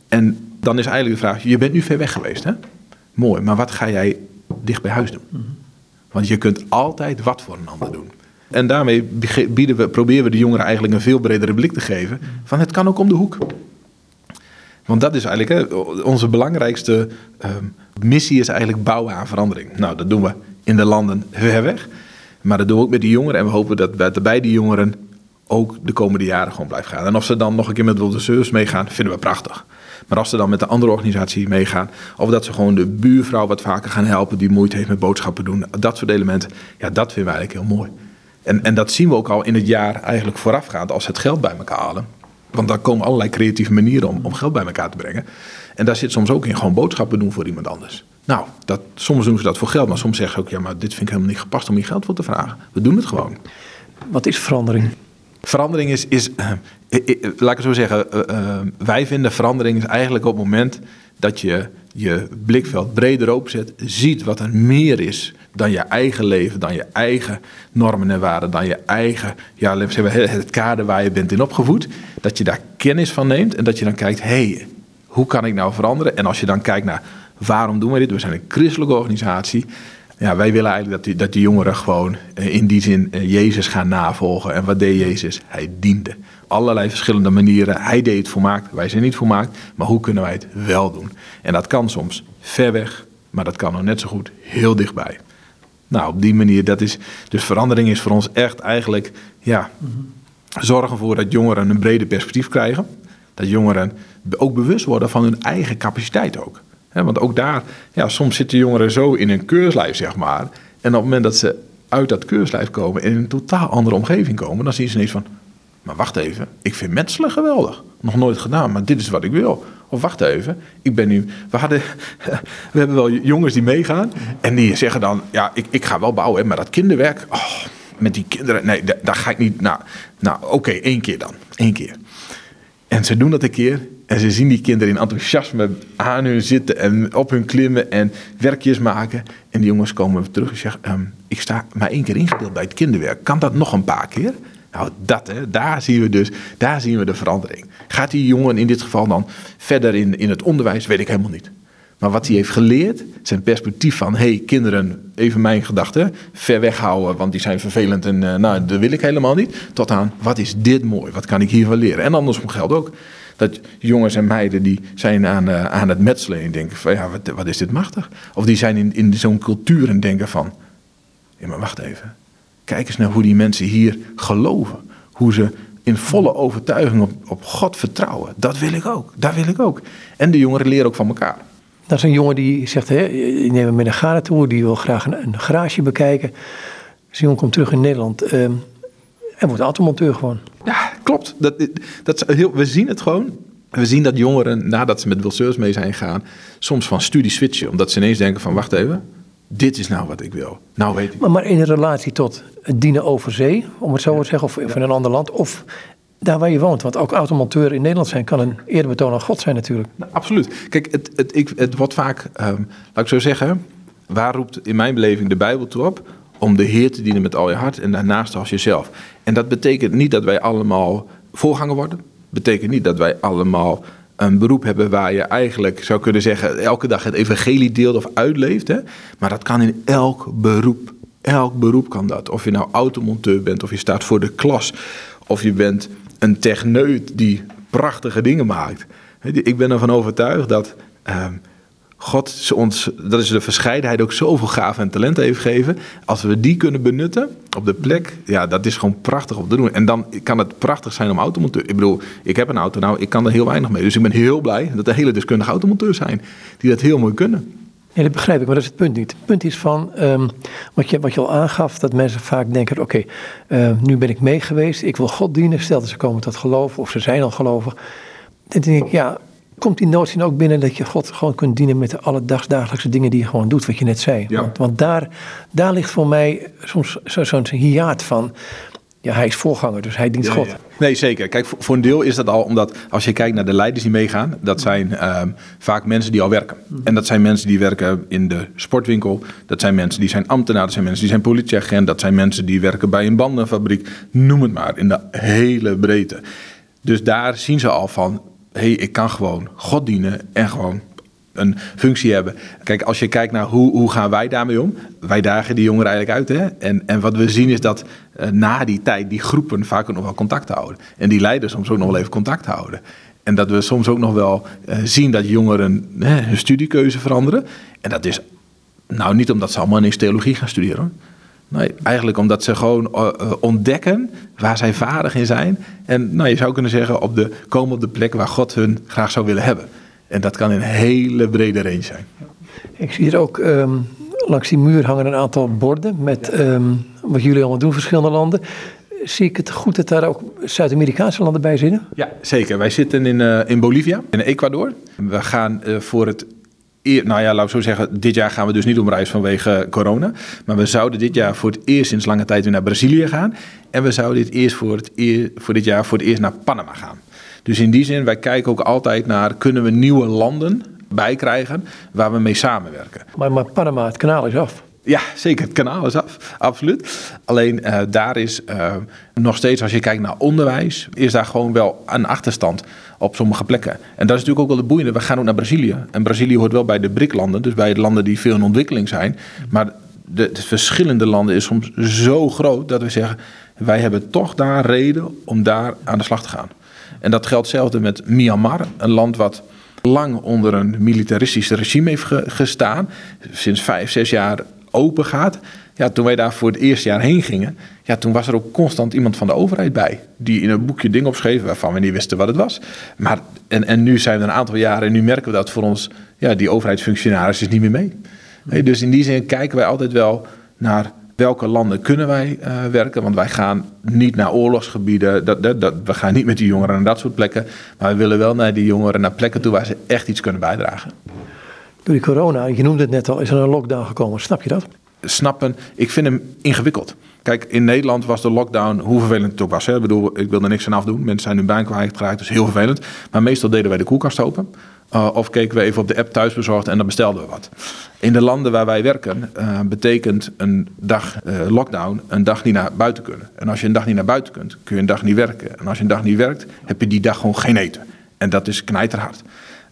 En dan is eigenlijk de vraag: je bent nu ver weg geweest, hè? Mooi, maar wat ga jij dicht bij huis doen? Mhm. Want je kunt altijd wat voor een ander doen. En daarmee bieden we, proberen we de jongeren eigenlijk een veel bredere blik te geven: van het kan ook om de hoek. Want dat is eigenlijk onze belangrijkste ehm, missie is eigenlijk bouwen aan verandering. Nou, dat doen we in de landen ver weg. Maar dat doen we ook met die jongeren. En we hopen dat bij die jongeren ook de komende jaren gewoon blijft gaan. En of ze dan nog een keer met Wilde Service meegaan, vinden we prachtig. Maar als ze dan met een andere organisatie meegaan, of dat ze gewoon de buurvrouw wat vaker gaan helpen die moeite heeft met boodschappen doen, dat soort elementen, ja, dat vinden we eigenlijk heel mooi. En, en dat zien we ook al in het jaar eigenlijk voorafgaand als ze het geld bij elkaar halen. Want daar komen allerlei creatieve manieren om, om geld bij elkaar te brengen. En daar zit soms ook in gewoon boodschappen doen voor iemand anders. Nou, dat, soms doen ze dat voor geld, maar soms zeggen ze ook: ja, maar dit vind ik helemaal niet gepast om je geld voor te vragen. We doen het gewoon. Wat is verandering? Verandering is, is uh, laat ik het zo zeggen, uh, wij vinden verandering is eigenlijk op het moment dat je je blikveld breder openzet, ziet wat er meer is dan je eigen leven, dan je eigen normen en waarden, dan je eigen, ja, het kader waar je bent in opgevoed, dat je daar kennis van neemt en dat je dan kijkt, hé, hey, hoe kan ik nou veranderen? En als je dan kijkt naar waarom doen we dit? We zijn een christelijke organisatie. Ja, wij willen eigenlijk dat die, dat die jongeren gewoon eh, in die zin eh, Jezus gaan navolgen. En wat deed Jezus? Hij diende. Allerlei verschillende manieren. Hij deed het volmaakt, wij zijn niet volmaakt. Maar hoe kunnen wij het wel doen? En dat kan soms ver weg, maar dat kan ook net zo goed heel dichtbij. Nou, op die manier, dat is. Dus verandering is voor ons echt eigenlijk. Ja, zorgen ervoor dat jongeren een breder perspectief krijgen. Dat jongeren ook bewust worden van hun eigen capaciteit ook. want ook daar, ja, soms zitten jongeren zo in een keurslijf, zeg maar. En op het moment dat ze uit dat keurslijf komen en in een totaal andere omgeving komen, dan zien ze ineens van: maar wacht even, ik vind metselen geweldig. Nog nooit gedaan, maar dit is wat ik wil. Of wacht even, ik ben nu. We, hadden, we hebben wel jongens die meegaan. En die zeggen dan: Ja, ik, ik ga wel bouwen, maar dat kinderwerk. Oh, met die kinderen. Nee, daar, ga ik niet. Nou, nou oké, één keer dan. Eén keer. En ze doen dat een keer. En ze zien die kinderen in enthousiasme aan hun zitten en op hun klimmen en werkjes maken. En die jongens komen terug en zeggen: ehm, Ik sta maar één keer ingedeeld bij het kinderwerk. Kan dat nog een paar keer? Nou, dat, hè, daar zien we dus daar zien we de verandering. Gaat die jongen in dit geval dan verder in, in het onderwijs? Weet ik helemaal niet. Maar wat hij heeft geleerd, zijn perspectief van... hé, hey, kinderen, even mijn gedachten, ver weghouden... want die zijn vervelend en uh, nou, dat wil ik helemaal niet... tot aan, wat is dit mooi, wat kan ik hiervan leren? En andersom geldt ook dat jongens en meiden die zijn aan, uh, aan het metselen... en denken van, ja, wat, wat is dit machtig? Of die zijn in, in zo'n cultuur en denken van... ja, maar wacht even, Kijk eens naar hoe die mensen hier geloven. Hoe ze in volle overtuiging op, op God vertrouwen. Dat wil ik ook. Daar wil ik ook. En de jongeren leren ook van elkaar. Dat is een jongen die zegt, hè, ik neem hem met een garage die wil graag een, een garage bekijken. Dus jongen komt terug in Nederland uh, en wordt automonteur gewoon. Ja, klopt. Dat, dat, heel, we zien het gewoon. We zien dat jongeren, nadat ze met Wilseurs mee zijn gegaan, soms van studie switchen. Omdat ze ineens denken van, wacht even, dit is nou wat ik wil. Nou weet ik. Maar, maar in relatie tot het dienen over zee, om het zo te zeggen, of in een ander land, of daar waar je woont. Want ook automonteur in Nederland zijn kan een eerbetoon aan God zijn natuurlijk. Nou, absoluut. Kijk, het, het, ik, het wordt vaak, um, laat ik zo zeggen, waar roept in mijn beleving de Bijbel toe op? Om de Heer te dienen met al je hart en daarnaast als jezelf. En dat betekent niet dat wij allemaal voorganger worden. Betekent niet dat wij allemaal een beroep hebben waar je eigenlijk zou kunnen zeggen elke dag het evangelie deelt of uitleeft. Hè? Maar dat kan in elk beroep. Elk beroep kan dat. Of je nou automonteur bent, of je staat voor de klas, of je bent een techneut die prachtige dingen maakt. Ik ben ervan overtuigd dat ehm, God ons, dat is de verscheidenheid, ook zoveel gaven en talenten heeft gegeven. Als we die kunnen benutten op de plek, ja, dat is gewoon prachtig om te doen. En dan kan het prachtig zijn om automonteur. Ik bedoel, ik heb een auto, nou, ik kan er heel weinig mee. Dus ik ben heel blij dat er hele deskundige automonteurs zijn die dat heel mooi kunnen. Ja, dat begrijp ik, maar dat is het punt niet. Het punt is van, um, wat, je, wat je al aangaf, dat mensen vaak denken, oké, uh, nu ben ik mee geweest, ik wil God dienen. Stel dat ze komen tot geloven, of ze zijn al gelovig. Dan denk ik, ja, komt die notie ook binnen dat je God gewoon kunt dienen met de alledaagse dingen die je gewoon doet, wat je net zei. Want, want, daar, daar ligt voor mij soms zo'n zo hiaat van. Ja, hij is voorganger, dus hij dient God. Nee, zeker. Kijk, voor, een deel is dat al omdat als je kijkt naar de leiders die meegaan, dat zijn um, vaak mensen die al werken. En dat zijn mensen die werken in de sportwinkel, dat zijn mensen die zijn ambtenaar, dat zijn mensen die zijn politieagent, dat zijn mensen die werken bij een bandenfabriek, noem het maar, in de hele breedte. Dus daar zien ze al van, hey, ik kan gewoon God dienen en gewoon een functie hebben. Kijk, als je kijkt naar hoe, hoe gaan wij daarmee om? Wij dagen die jongeren eigenlijk uit. Hè? En, en wat we zien is dat uh, na die tijd die groepen vaak ook nog wel contact houden. En die leiders soms ook nog wel even contact houden. En dat we soms ook nog wel uh, zien dat jongeren uh, hun studiekeuze veranderen. En dat is nou niet omdat ze allemaal ineens theologie gaan studeren. Nee, eigenlijk omdat ze gewoon eh, eh, ontdekken waar zij vaardig in zijn. En nou, je zou kunnen zeggen, op de, komen op de plek waar God hun graag zou willen hebben. En dat kan in een hele brede range zijn. Ik zie hier ook ehm, langs die muur hangen een aantal borden met ehm, wat jullie allemaal doen, verschillende landen. Zie ik het goed dat daar ook Zuid-Amerikaanse landen bij zitten? Ja, zeker. Wij zitten in, uh, in Bolivia, in Ecuador. We gaan uh, voor het nou ja, laten we zo zeggen, dit jaar gaan we dus niet op reis vanwege corona. Maar we zouden dit jaar voor het eerst sinds lange tijd weer naar Brazilië gaan. En we zouden dit, eerst voor, het eer, voor dit jaar voor het eerst naar Panama gaan. Dus in die zin, wij kijken ook altijd naar, kunnen we nieuwe landen bijkrijgen waar we mee samenwerken. Maar, maar Panama, het kanaal is af. Ja, zeker. Het kanaal is af, absoluut. Alleen uh, daar is uh, nog steeds, als je kijkt naar onderwijs, is daar gewoon wel een achterstand op sommige plekken. En dat is natuurlijk ook wel de boeiende. We gaan ook naar Brazilië. En Brazilië hoort wel bij de BRIC-landen, dus bij de landen die veel in ontwikkeling zijn. Maar de, de verschillende landen is soms zo groot dat we zeggen, wij hebben toch daar reden om daar aan de slag te gaan. En dat geldt hetzelfde met Myanmar, een land wat lang onder een militaristisch regime heeft gestaan. Sinds vijf, zes jaar open gaat. Ja, toen wij daar voor het eerste jaar heen gingen, ja, toen was er ook constant iemand van de overheid bij. Die in een boekje dingen opschreef waarvan we niet wisten wat het was. Maar, en, en nu zijn we een aantal jaren en nu merken we dat voor ons, ja, die overheidsfunctionaris is niet meer mee. Dus in die zin kijken wij altijd wel naar welke landen kunnen wij uh, werken. Want wij gaan niet naar oorlogsgebieden, dat, dat, we gaan niet met die jongeren naar dat soort plekken. Maar we willen wel naar die jongeren, naar plekken toe waar ze echt iets kunnen bijdragen. Door die corona, je noemde het net al, is er een lockdown gekomen. Snap je dat? Snappen, ik vind hem ingewikkeld. Kijk, in Nederland was de lockdown, hoe vervelend het ook was. Hè? Ik bedoel, ik wil er niks aan afdoen. Mensen zijn hun baan kwijtgeraakt, dus heel vervelend. Maar meestal deden wij de koelkast open. Uh, of keken we even op de app thuisbezorgd en dan bestelden we wat. In de landen waar wij werken uh, betekent een dag uh, lockdown een dag niet naar buiten kunnen. En als je een dag niet naar buiten kunt, kun je een dag niet werken. En als je een dag niet werkt, heb je die dag gewoon geen eten. En dat is knijterhard.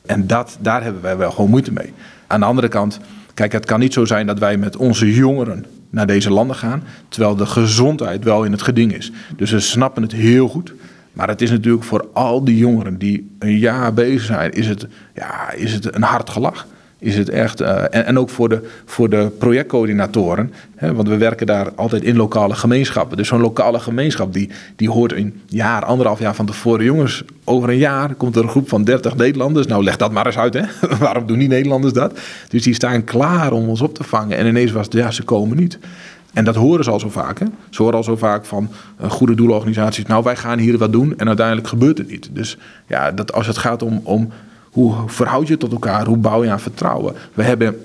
En dat, daar hebben wij wel gewoon moeite mee. Aan de andere kant, kijk, het kan niet zo zijn dat wij met onze jongeren naar deze landen gaan, terwijl de gezondheid wel in het geding is. Dus we snappen het heel goed. Maar het is natuurlijk voor al die jongeren die een jaar bezig zijn, is het, ja, is het een hard gelach is het echt. Uh, en, ook voor de, voor de projectcoördinatoren. Hè, want we werken daar altijd in lokale gemeenschappen. Dus zo'n lokale gemeenschap die, die hoort een jaar, anderhalf jaar van tevoren. Jongens, over een jaar komt er een groep van 30 Nederlanders. Nou, leg dat maar eens uit. Hè? Waarom doen die Nederlanders dat? Dus die staan klaar om ons op te vangen. En ineens was het, ja, ze komen niet. En dat horen ze al zo vaak. Hè? Ze horen al zo vaak van uh, goede doelorganisaties. Nou, wij gaan hier wat doen. En uiteindelijk gebeurt het niet. Dus ja, dat als het gaat om, om hoe verhoud je tot elkaar? Hoe bouw je aan vertrouwen? We hebben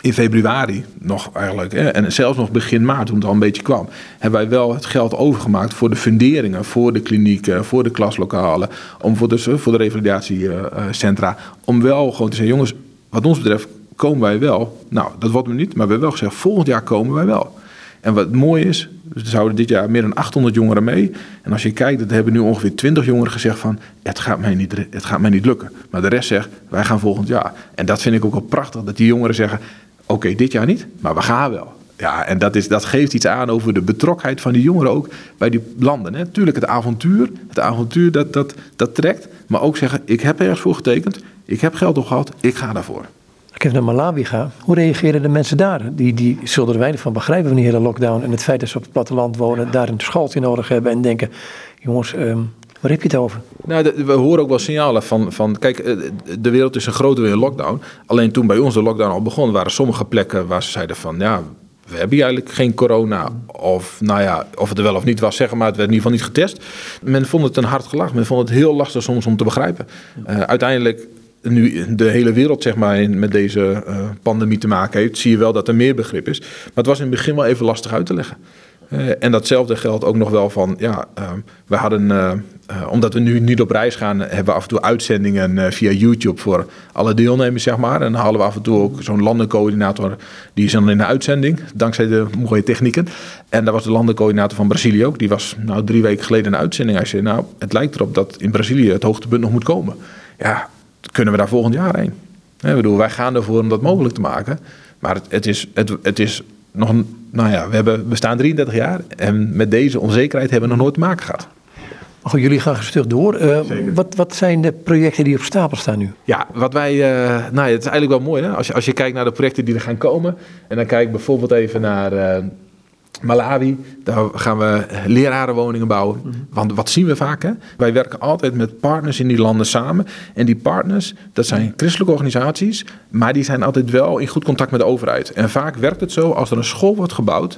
in februari nog eigenlijk, en zelfs nog begin maart, toen het al een beetje kwam, hebben wij wel het geld overgemaakt voor de funderingen, voor de klinieken, voor de klaslokalen, om voor de, voor de revalidatiecentra. Om wel gewoon te zeggen, jongens, wat ons betreft komen wij wel. Nou, dat wordt me niet, maar we hebben wel gezegd, volgend jaar komen wij wel. En wat mooi is, er zouden dit jaar meer dan 800 jongeren mee. En als je kijkt, dat hebben nu ongeveer 20 jongeren gezegd van... Het gaat, mij niet, het gaat mij niet lukken. Maar de rest zegt, wij gaan volgend jaar. En dat vind ik ook wel prachtig, dat die jongeren zeggen... Oké, dit jaar niet, maar we gaan wel. Ja, en dat, is, dat geeft iets aan over de betrokkenheid van die jongeren ook bij die landen. Hè. Tuurlijk, het avontuur, het avontuur dat, dat, dat trekt. Maar ook zeggen, ik heb ergens voor getekend, ik heb geld opgehaald, ik ga daarvoor ik even naar Malawi ga, hoe reageren de mensen daar? Die, die zullen er weinig van begrijpen van die hele lockdown en het feit dat ze op het platteland wonen, daar een schooltje nodig hebben en denken, jongens, um, waar heb je het over? Nou, we horen ook wel signalen van, van, kijk, eh, de wereld is een grote weer lockdown. Alleen toen bij ons de lockdown al begon, waren sommige plekken waar ze zeiden van, ja, we hebben eigenlijk geen corona. Of nou ja, of het er wel of niet was, zeggen maar, het werd in ieder geval niet getest. Men vond het een hard gelach. Men vond het heel lastig soms om te begrijpen. Uh, uiteindelijk nu de hele wereld zeg maar, met deze uh, pandemie te maken heeft, zie je wel dat er meer begrip is. Maar het was in het begin wel even lastig uit te leggen. Uh, en datzelfde geldt ook nog wel van, ja, uh, we hadden, omdat we nu niet op reis gaan, hebben we af en toe uitzendingen via YouTube voor alle deelnemers, zeg maar. En dan halen we af en toe ook zo'n landencoördinator, die is dan in de uitzending, dankzij de mooie technieken. En dat was de landencoördinator van Brazilië ook, die was nou drie weken geleden in de uitzending. Hij zei, nou, het lijkt erop dat in Brazilië het hoogtepunt nog moet komen. Ja, kunnen we daar volgend jaar heen? Ik bedoel, wij gaan ervoor om dat mogelijk te maken. Maar het, het, is, het, het is nog een, nou ja, we, hebben, we staan 33 jaar en met deze onzekerheid hebben we nog nooit te maken gehad. Maar goed, jullie gaan gestuk door. Uh, wat, wat zijn de projecten die op stapel staan nu? Ja, wat wij, uh, nou, het is eigenlijk wel mooi hè? Als, je, als je kijkt naar de projecten die er gaan komen. En dan kijk ik bijvoorbeeld even naar uh, Malawi, daar gaan we lerarenwoningen bouwen. Want wat zien we vaak? Hè? Wij werken altijd met partners in die landen samen. En die partners, dat zijn christelijke organisaties, maar die zijn altijd wel in goed contact met de overheid. En vaak werkt het zo, als er een school wordt gebouwd,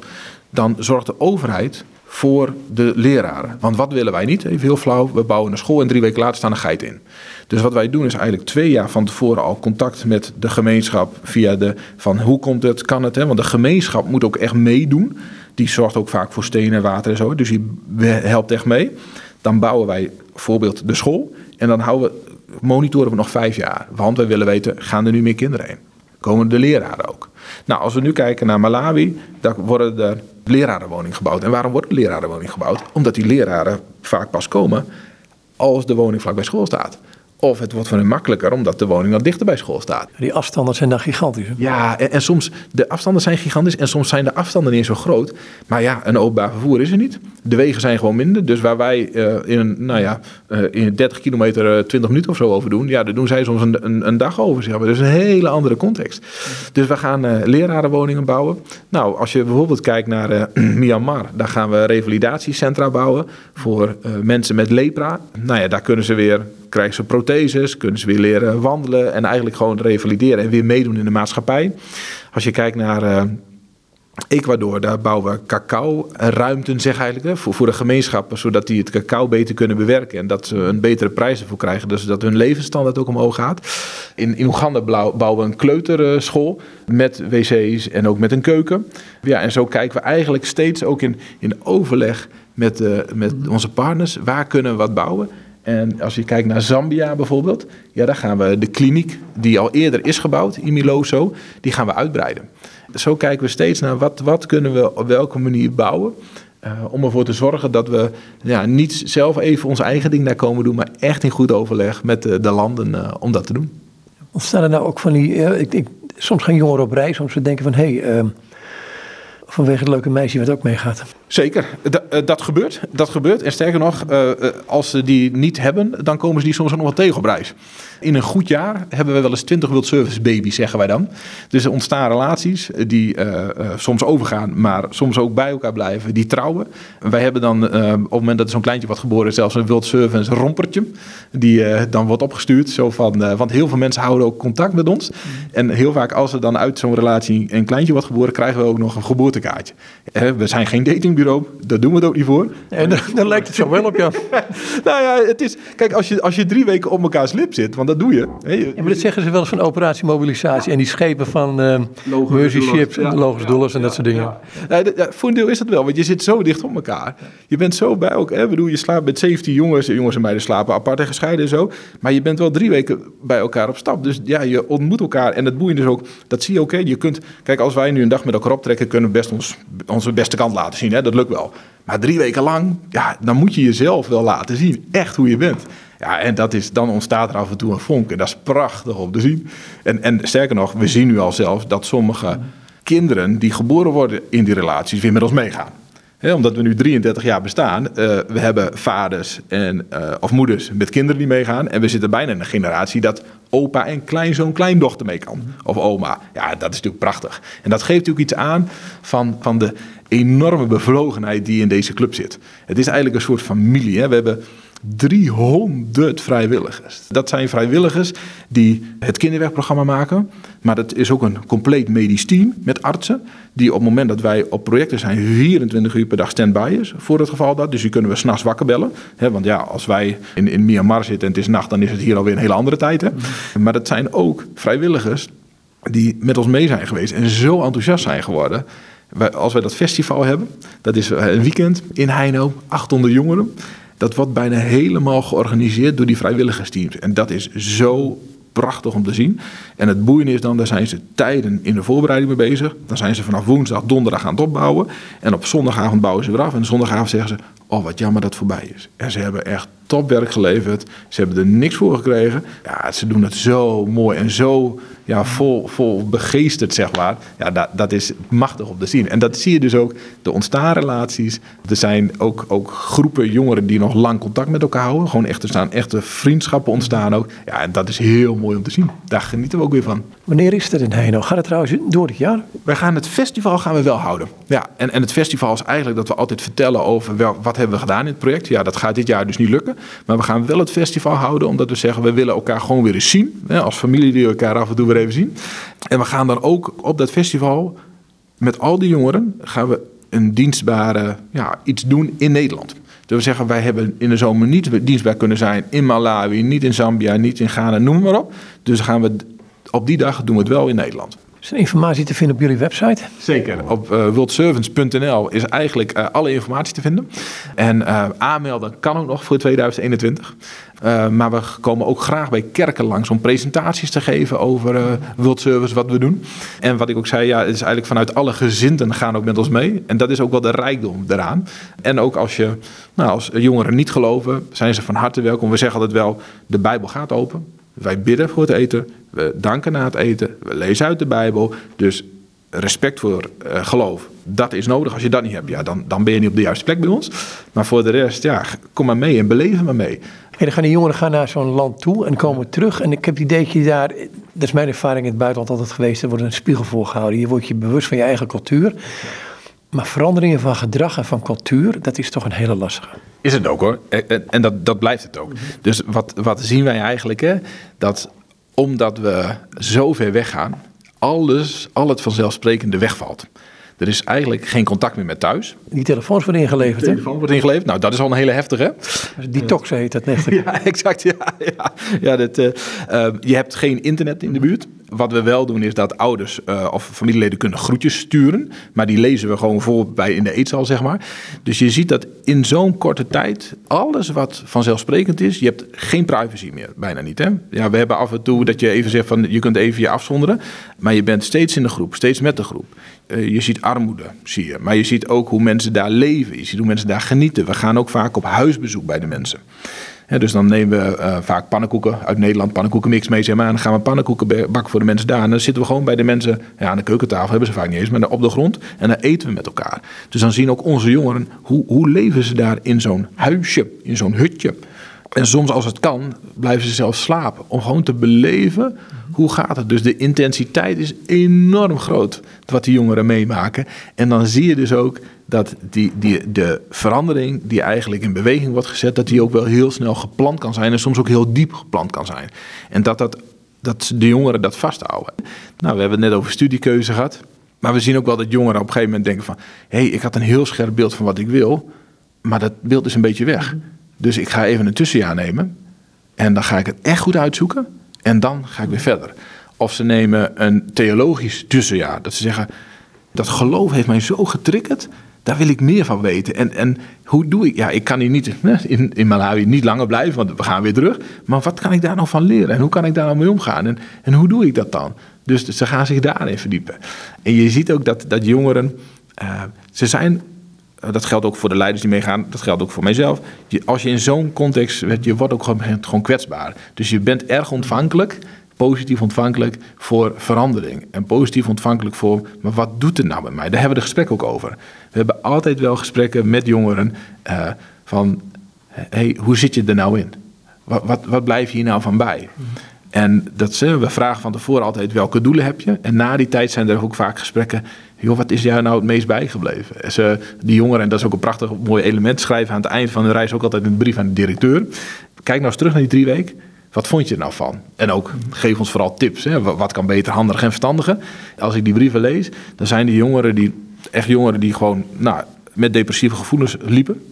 dan zorgt de overheid voor de leraren. Want wat willen wij niet? Even heel flauw, we bouwen een school en drie weken later staan een geit in. Dus wat wij doen is eigenlijk twee jaar van tevoren al contact met de gemeenschap via de van hoe komt het, kan het? Hè? Want de gemeenschap moet ook echt meedoen. Die zorgt ook vaak voor stenen en water en zo. Dus die helpt echt mee. Dan bouwen wij bijvoorbeeld de school. En dan houden we, monitoren we nog vijf jaar. Want we willen weten, gaan er nu meer kinderen heen? Komen de leraren ook? Nou, als we nu kijken naar Malawi, dan worden er lerarenwoningen gebouwd. En waarom wordt lerarenwoning gebouwd? Omdat die leraren vaak pas komen als de woning vlak bij school staat. Of het wordt voor hen makkelijker omdat de woning dan dichter bij school staat. Die afstanden zijn dan gigantisch. Ja, en, en, soms, de afstanden zijn gigantisch en soms zijn de afstanden niet zo groot. Maar ja, een openbaar vervoer is er niet. De wegen zijn gewoon minder. Dus waar wij uh, in, een, nou ja, uh, in 30 kilometer uh, eh, 20 minuten of zo over doen, ja, daar doen zij soms een, een, een dag over. Zeg maar. Dus een hele andere context. Dus we gaan lerarenwoningen bouwen. Nou, als je bijvoorbeeld kijkt naar Myanmar, daar gaan we revalidatiecentra bouwen voor mensen met lepra. Nou ja, daar kunnen ze weer krijgen ze protheses, kunnen ze weer leren wandelen en eigenlijk gewoon revalideren en weer meedoen in de maatschappij. Als je kijkt naar uh, Ecuador, daar bouwen we cacao-ruimten, zeg eigenlijk, hè, voor, voor de gemeenschappen, zodat die het cacao beter kunnen bewerken en dat ze een betere prijs ervoor krijgen, dus dat hun levensstandaard ook omhoog gaat. In, in Oeganda bouwen we een kleuterschool met wc's en ook met een keuken. Ja, en zo kijken we eigenlijk steeds ook in, in overleg met, uh, met onze partners, waar kunnen we wat bouwen en als je kijkt naar Zambia bijvoorbeeld, ja, daar gaan we de kliniek die al eerder is gebouwd, Imiloso, die gaan we uitbreiden. Zo kijken we steeds naar wat, wat kunnen we op welke manier bouwen. Uh, om ervoor te zorgen dat we ja, niet zelf even ons eigen ding daar komen doen, maar echt in goed overleg met de, de landen uh, om dat te doen. Ontstaan er nou ook van die. Uh, ik, ik, soms gaan jongeren op reis, soms denken van hé. Hey, vanwege het leuke meisje wat ook meegaat. Zeker, D dat gebeurt. Dat gebeurt. En sterker nog, uh, als ze die niet hebben, dan komen ze die soms ook nog wel tegen op reis. In een goed jaar hebben we wel eens 20 World Service baby's, zeggen wij dan. Dus er ontstaan relaties die uh, uh, soms overgaan, maar soms ook bij elkaar blijven, die trouwen. Wij hebben dan op het moment dat er zo'n kleintje wordt geboren, zelfs een World Service rompertje. Die dan wordt opgestuurd. Zo van, want heel veel mensen houden ook contact met ons. En heel vaak als er dan uit zo'n relatie een kleintje wordt geboren, krijgen we ook nog een geboortekaartje. we zijn geen datingbureau, daar doen we het ook niet voor. En dan, dan lijkt het zo wel op, ja. nou ja, het is, kijk, als je, als je drie weken op elkaars lip zit, want dat doe je. Ja, maar dat zeggen ze wel eens van operatie mobilisatie. En die schepen van uh, Mercy Ships, ja, Logos Dollars en dat soort dingen. Ja. voor een deel is dat wel, want je zit zo dicht op elkaar. Je bent zo bij elkaar. Ik bedoel, je slaapt met 17 jongens. Jongens en meiden slapen apart en gescheiden en zo. Maar je bent wel drie weken bij elkaar op stap. Dus ja, je ontmoet elkaar. En het boeiende is ook, dat zie je ook. Hè. Je kunt, kijk, als wij nu een dag met elkaar optrekken, kunnen we best ons, onze beste kant laten zien. Hè. Dat lukt wel. Maar drie weken lang, ja, dan moet je jezelf wel laten zien. Echt hoe je bent. Ja, en dat is, dan ontstaat er af en toe een vonk. En dat is prachtig om te zien. En, en sterker nog, we zien nu al zelfs dat sommige kinderen die geboren worden in die relaties weer met ons meegaan. omdat we nu 33 jaar bestaan, uh, we hebben vaders en, uh, of moeders met kinderen die meegaan. En we zitten bijna in een generatie dat opa en kleinzoon, kleindochter mee kan. Of oma. Ja, dat is natuurlijk prachtig. En dat geeft natuurlijk iets aan van, van de enorme bevlogenheid die in deze club zit. Het is eigenlijk een soort familie. Hè? We hebben 300 vrijwilligers. Dat zijn vrijwilligers die het kinderwerkprogramma maken. Maar dat is ook een compleet medisch team met artsen. Die op het moment dat wij op projecten zijn 24 uur per dag stand-by is. Voor het geval dat. Dus die kunnen we s'nachts wakker bellen. want ja, als wij in, in Myanmar zitten en het is nacht, dan is het hier alweer een hele andere tijd. Hè? Maar dat zijn ook vrijwilligers die met ons mee zijn geweest. En zo enthousiast zijn geworden. Als wij dat festival hebben, dat is een weekend in Heino, 800 jongeren. Dat wordt bijna helemaal georganiseerd door die vrijwilligersteams. En dat is zo prachtig om te zien. En het boeiende is dan, daar zijn ze tijden in de voorbereiding mee bezig. Dan zijn ze vanaf woensdag, donderdag aan het opbouwen. En op zondagavond bouwen ze weer af. En zondagavond zeggen ze, oh wat jammer dat het voorbij is. En ze hebben echt topwerk geleverd. Ze hebben er niks voor gekregen. Ja, ze doen het zo mooi en zo ja, vol, vol begeesterd, zeg maar. Ja, dat, dat is machtig om te zien. En dat zie je dus ook. Er ontstaan relaties. Er zijn ook, ook groepen jongeren die nog lang contact met elkaar houden. Gewoon echt, er staan echte vriendschappen ontstaan ook. Ja, en dat is heel mooi om te zien. Daar genieten we ook weer van. Wanneer is dat in Heino? Gaat het trouwens door het jaar? Wij gaan het festival gaan we wel houden. Ja, en, en het festival is eigenlijk dat we altijd vertellen over wel, wat hebben we gedaan in het project. Ja, dat gaat dit jaar dus niet lukken. Maar we gaan wel het festival houden, omdat we zeggen, we willen elkaar gewoon weer eens zien. Hè, als familie die elkaar af en toe weer even zien. En we gaan dan ook op dat festival met al die jongeren gaan we een dienstbare ja, iets doen in Nederland. Dus we zeggen, wij hebben in de zomer niet dienstbaar kunnen zijn in Malawi, niet in Zambia, niet in Ghana, noem maar op. Dus gaan we op die dag doen we het wel in Nederland. Is er informatie te vinden op jullie website? Zeker. Op uh, is eigenlijk uh, alle informatie te vinden. En uh, aanmelden kan ook nog voor 2021. maar we komen ook graag bij kerken langs om presentaties te geven over World Service, wat we doen. En wat ik ook zei, ja, het is eigenlijk vanuit alle gezinten gaan ook met ons mee. En dat is ook wel de rijkdom eraan. En ook als je, nou, als jongeren niet geloven, zijn ze van harte welkom. We zeggen altijd wel, de Bijbel gaat open. Wij bidden voor het eten, we danken na het eten, we lezen uit de Bijbel. Dus respect voor uh, geloof, dat is nodig. Als je dat niet hebt, ja, dan, dan ben je niet op de juiste plek bij ons. Maar voor de rest, ja, kom maar mee en beleven maar mee. En dan gaan die jongeren gaan naar zo'n land toe en komen terug. En ik heb het idee dat je daar, dat is mijn ervaring in het buitenland altijd geweest, er wordt een spiegel voorgehouden. Je wordt je bewust van je eigen cultuur. Maar veranderingen van gedrag en van cultuur, dat is toch een hele lastige. Is het ook hoor. En dat, dat blijft het ook. Dus wat, wat zien wij eigenlijk? Hè? Dat omdat we zo ver weggaan, alles, al het vanzelfsprekende wegvalt. Er is eigenlijk geen contact meer met thuis. Die telefoons worden ingeleverd, hè? telefoon wordt ingeleverd. Nou, dat is al een hele heftige. Die tox heet dat net. Ja, exact. Ja, ja. ja dat, uh, uh, je hebt geen internet in de buurt. Wat we wel doen is dat ouders uh, of familieleden kunnen groetjes sturen. Maar die lezen we gewoon voor bij in de eetzaal, zeg maar. Dus je ziet dat in zo'n korte tijd alles wat vanzelfsprekend is, je hebt geen privacy meer. Bijna niet, hè? Ja, we hebben af en toe dat je even zegt van je kunt even je afzonderen. Maar je bent steeds in de groep, steeds met de groep. Uh, je ziet armoede, zie je. Maar je ziet ook hoe mensen daar leven. Je ziet hoe mensen daar genieten. We gaan ook vaak op huisbezoek bij de mensen dus dan nemen we uh, vaak pannenkoeken uit Nederland, pannenkoekenmix mee, zeg. En dan gaan we pannenkoeken bakken voor de mensen daar. En dan zitten we gewoon bij de mensen, ja, aan de keukentafel hebben ze vaak niet eens, maar op de grond. En dan eten we met elkaar. Dus dan zien ook onze jongeren, hoe, hoe leven ze daar in zo'n huisje, in zo'n hutje. En soms als het kan, blijven ze zelfs slapen. Om gewoon te beleven, hoe gaat het? Dus de intensiteit is enorm groot wat die jongeren meemaken. En dan zie je dus ook dat die, die, de verandering die eigenlijk in beweging wordt gezet, dat die ook wel heel snel gepland kan zijn en soms ook heel diep gepland kan zijn. En dat, dat, dat de jongeren dat vasthouden. Nou, we hebben het net over studiekeuze gehad. Maar we zien ook wel dat jongeren op een gegeven moment denken van... hé, hey, ik had een heel scherp beeld van wat ik wil, maar dat beeld is een beetje weg. Dus ik ga even een tussenjaar nemen en dan ga ik het echt goed uitzoeken en dan ga ik weer verder. Of ze nemen een theologisch tussenjaar. Dat ze zeggen, dat geloof heeft mij zo getriggerd daar wil ik meer van weten. En, en hoe doe ik? Ja, ik kan hier niet in, in Malawi niet langer blijven, want we gaan weer terug. Maar wat kan ik daar nog van leren? En hoe kan ik daar nou mee omgaan? En, en hoe doe ik dat dan? Dus ze gaan zich daarin verdiepen. En je ziet ook dat, dat jongeren, uh, ze zijn eh, dat geldt ook voor de leiders die meegaan, dat geldt ook voor mijzelf. Als je in zo'n context, je wordt ook gewoon, gewoon kwetsbaar. Dus je bent erg ontvankelijk positief ontvankelijk voor verandering. En positief ontvankelijk voor, maar wat doet het nou met mij? Daar hebben we de gesprek ook over. We hebben altijd wel gesprekken met jongeren uh, van, hey, hoe zit je er nou in? Wat, wat, blijf je hier nou van bij? En dat ze, we vragen van tevoren altijd welke doelen heb je. En na die tijd zijn er ook vaak gesprekken. Joh, wat is jou nou het meest bijgebleven? Die jongeren, en dat is ook een prachtig mooi element, schrijven aan het eind van de reis ook altijd een brief aan de directeur. Kijk nou eens terug naar die drie weken. Wat vond je er nou van? En ook geef ons vooral tips. Hè? Wat kan beter, handiger en verstandiger? Als ik die brieven lees, dan zijn die jongeren die, echt jongeren die gewoon nou, met depressieve gevoelens liepen.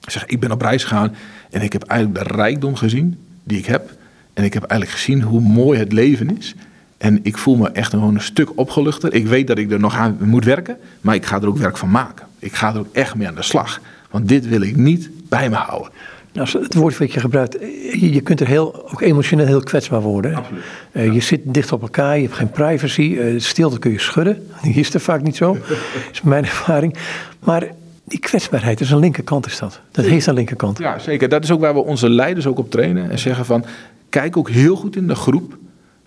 Zeg, ik ben op reis gegaan en ik heb eigenlijk de rijkdom gezien die ik heb. En ik heb eigenlijk gezien hoe mooi het leven is. En ik voel me echt gewoon een stuk opgeluchter. Ik weet dat ik er nog aan moet werken, maar ik ga er ook werk van maken. Ik ga er ook echt mee aan de slag. Want dit wil ik niet bij me houden. Nou, het woord wat je gebruikt, je kunt er heel, ook emotioneel heel kwetsbaar worden. Absoluut. Uh, je zit dicht op elkaar, je hebt geen privacy. Uh, stilte kun je schudden. Die is er vaak niet zo, is mijn ervaring. Maar die kwetsbaarheid is een linkerkant is dat. Dat heeft een linkerkant. Ja, zeker. Dat is ook waar we onze leiders ook op trainen. En zeggen van, kijk ook heel goed in de groep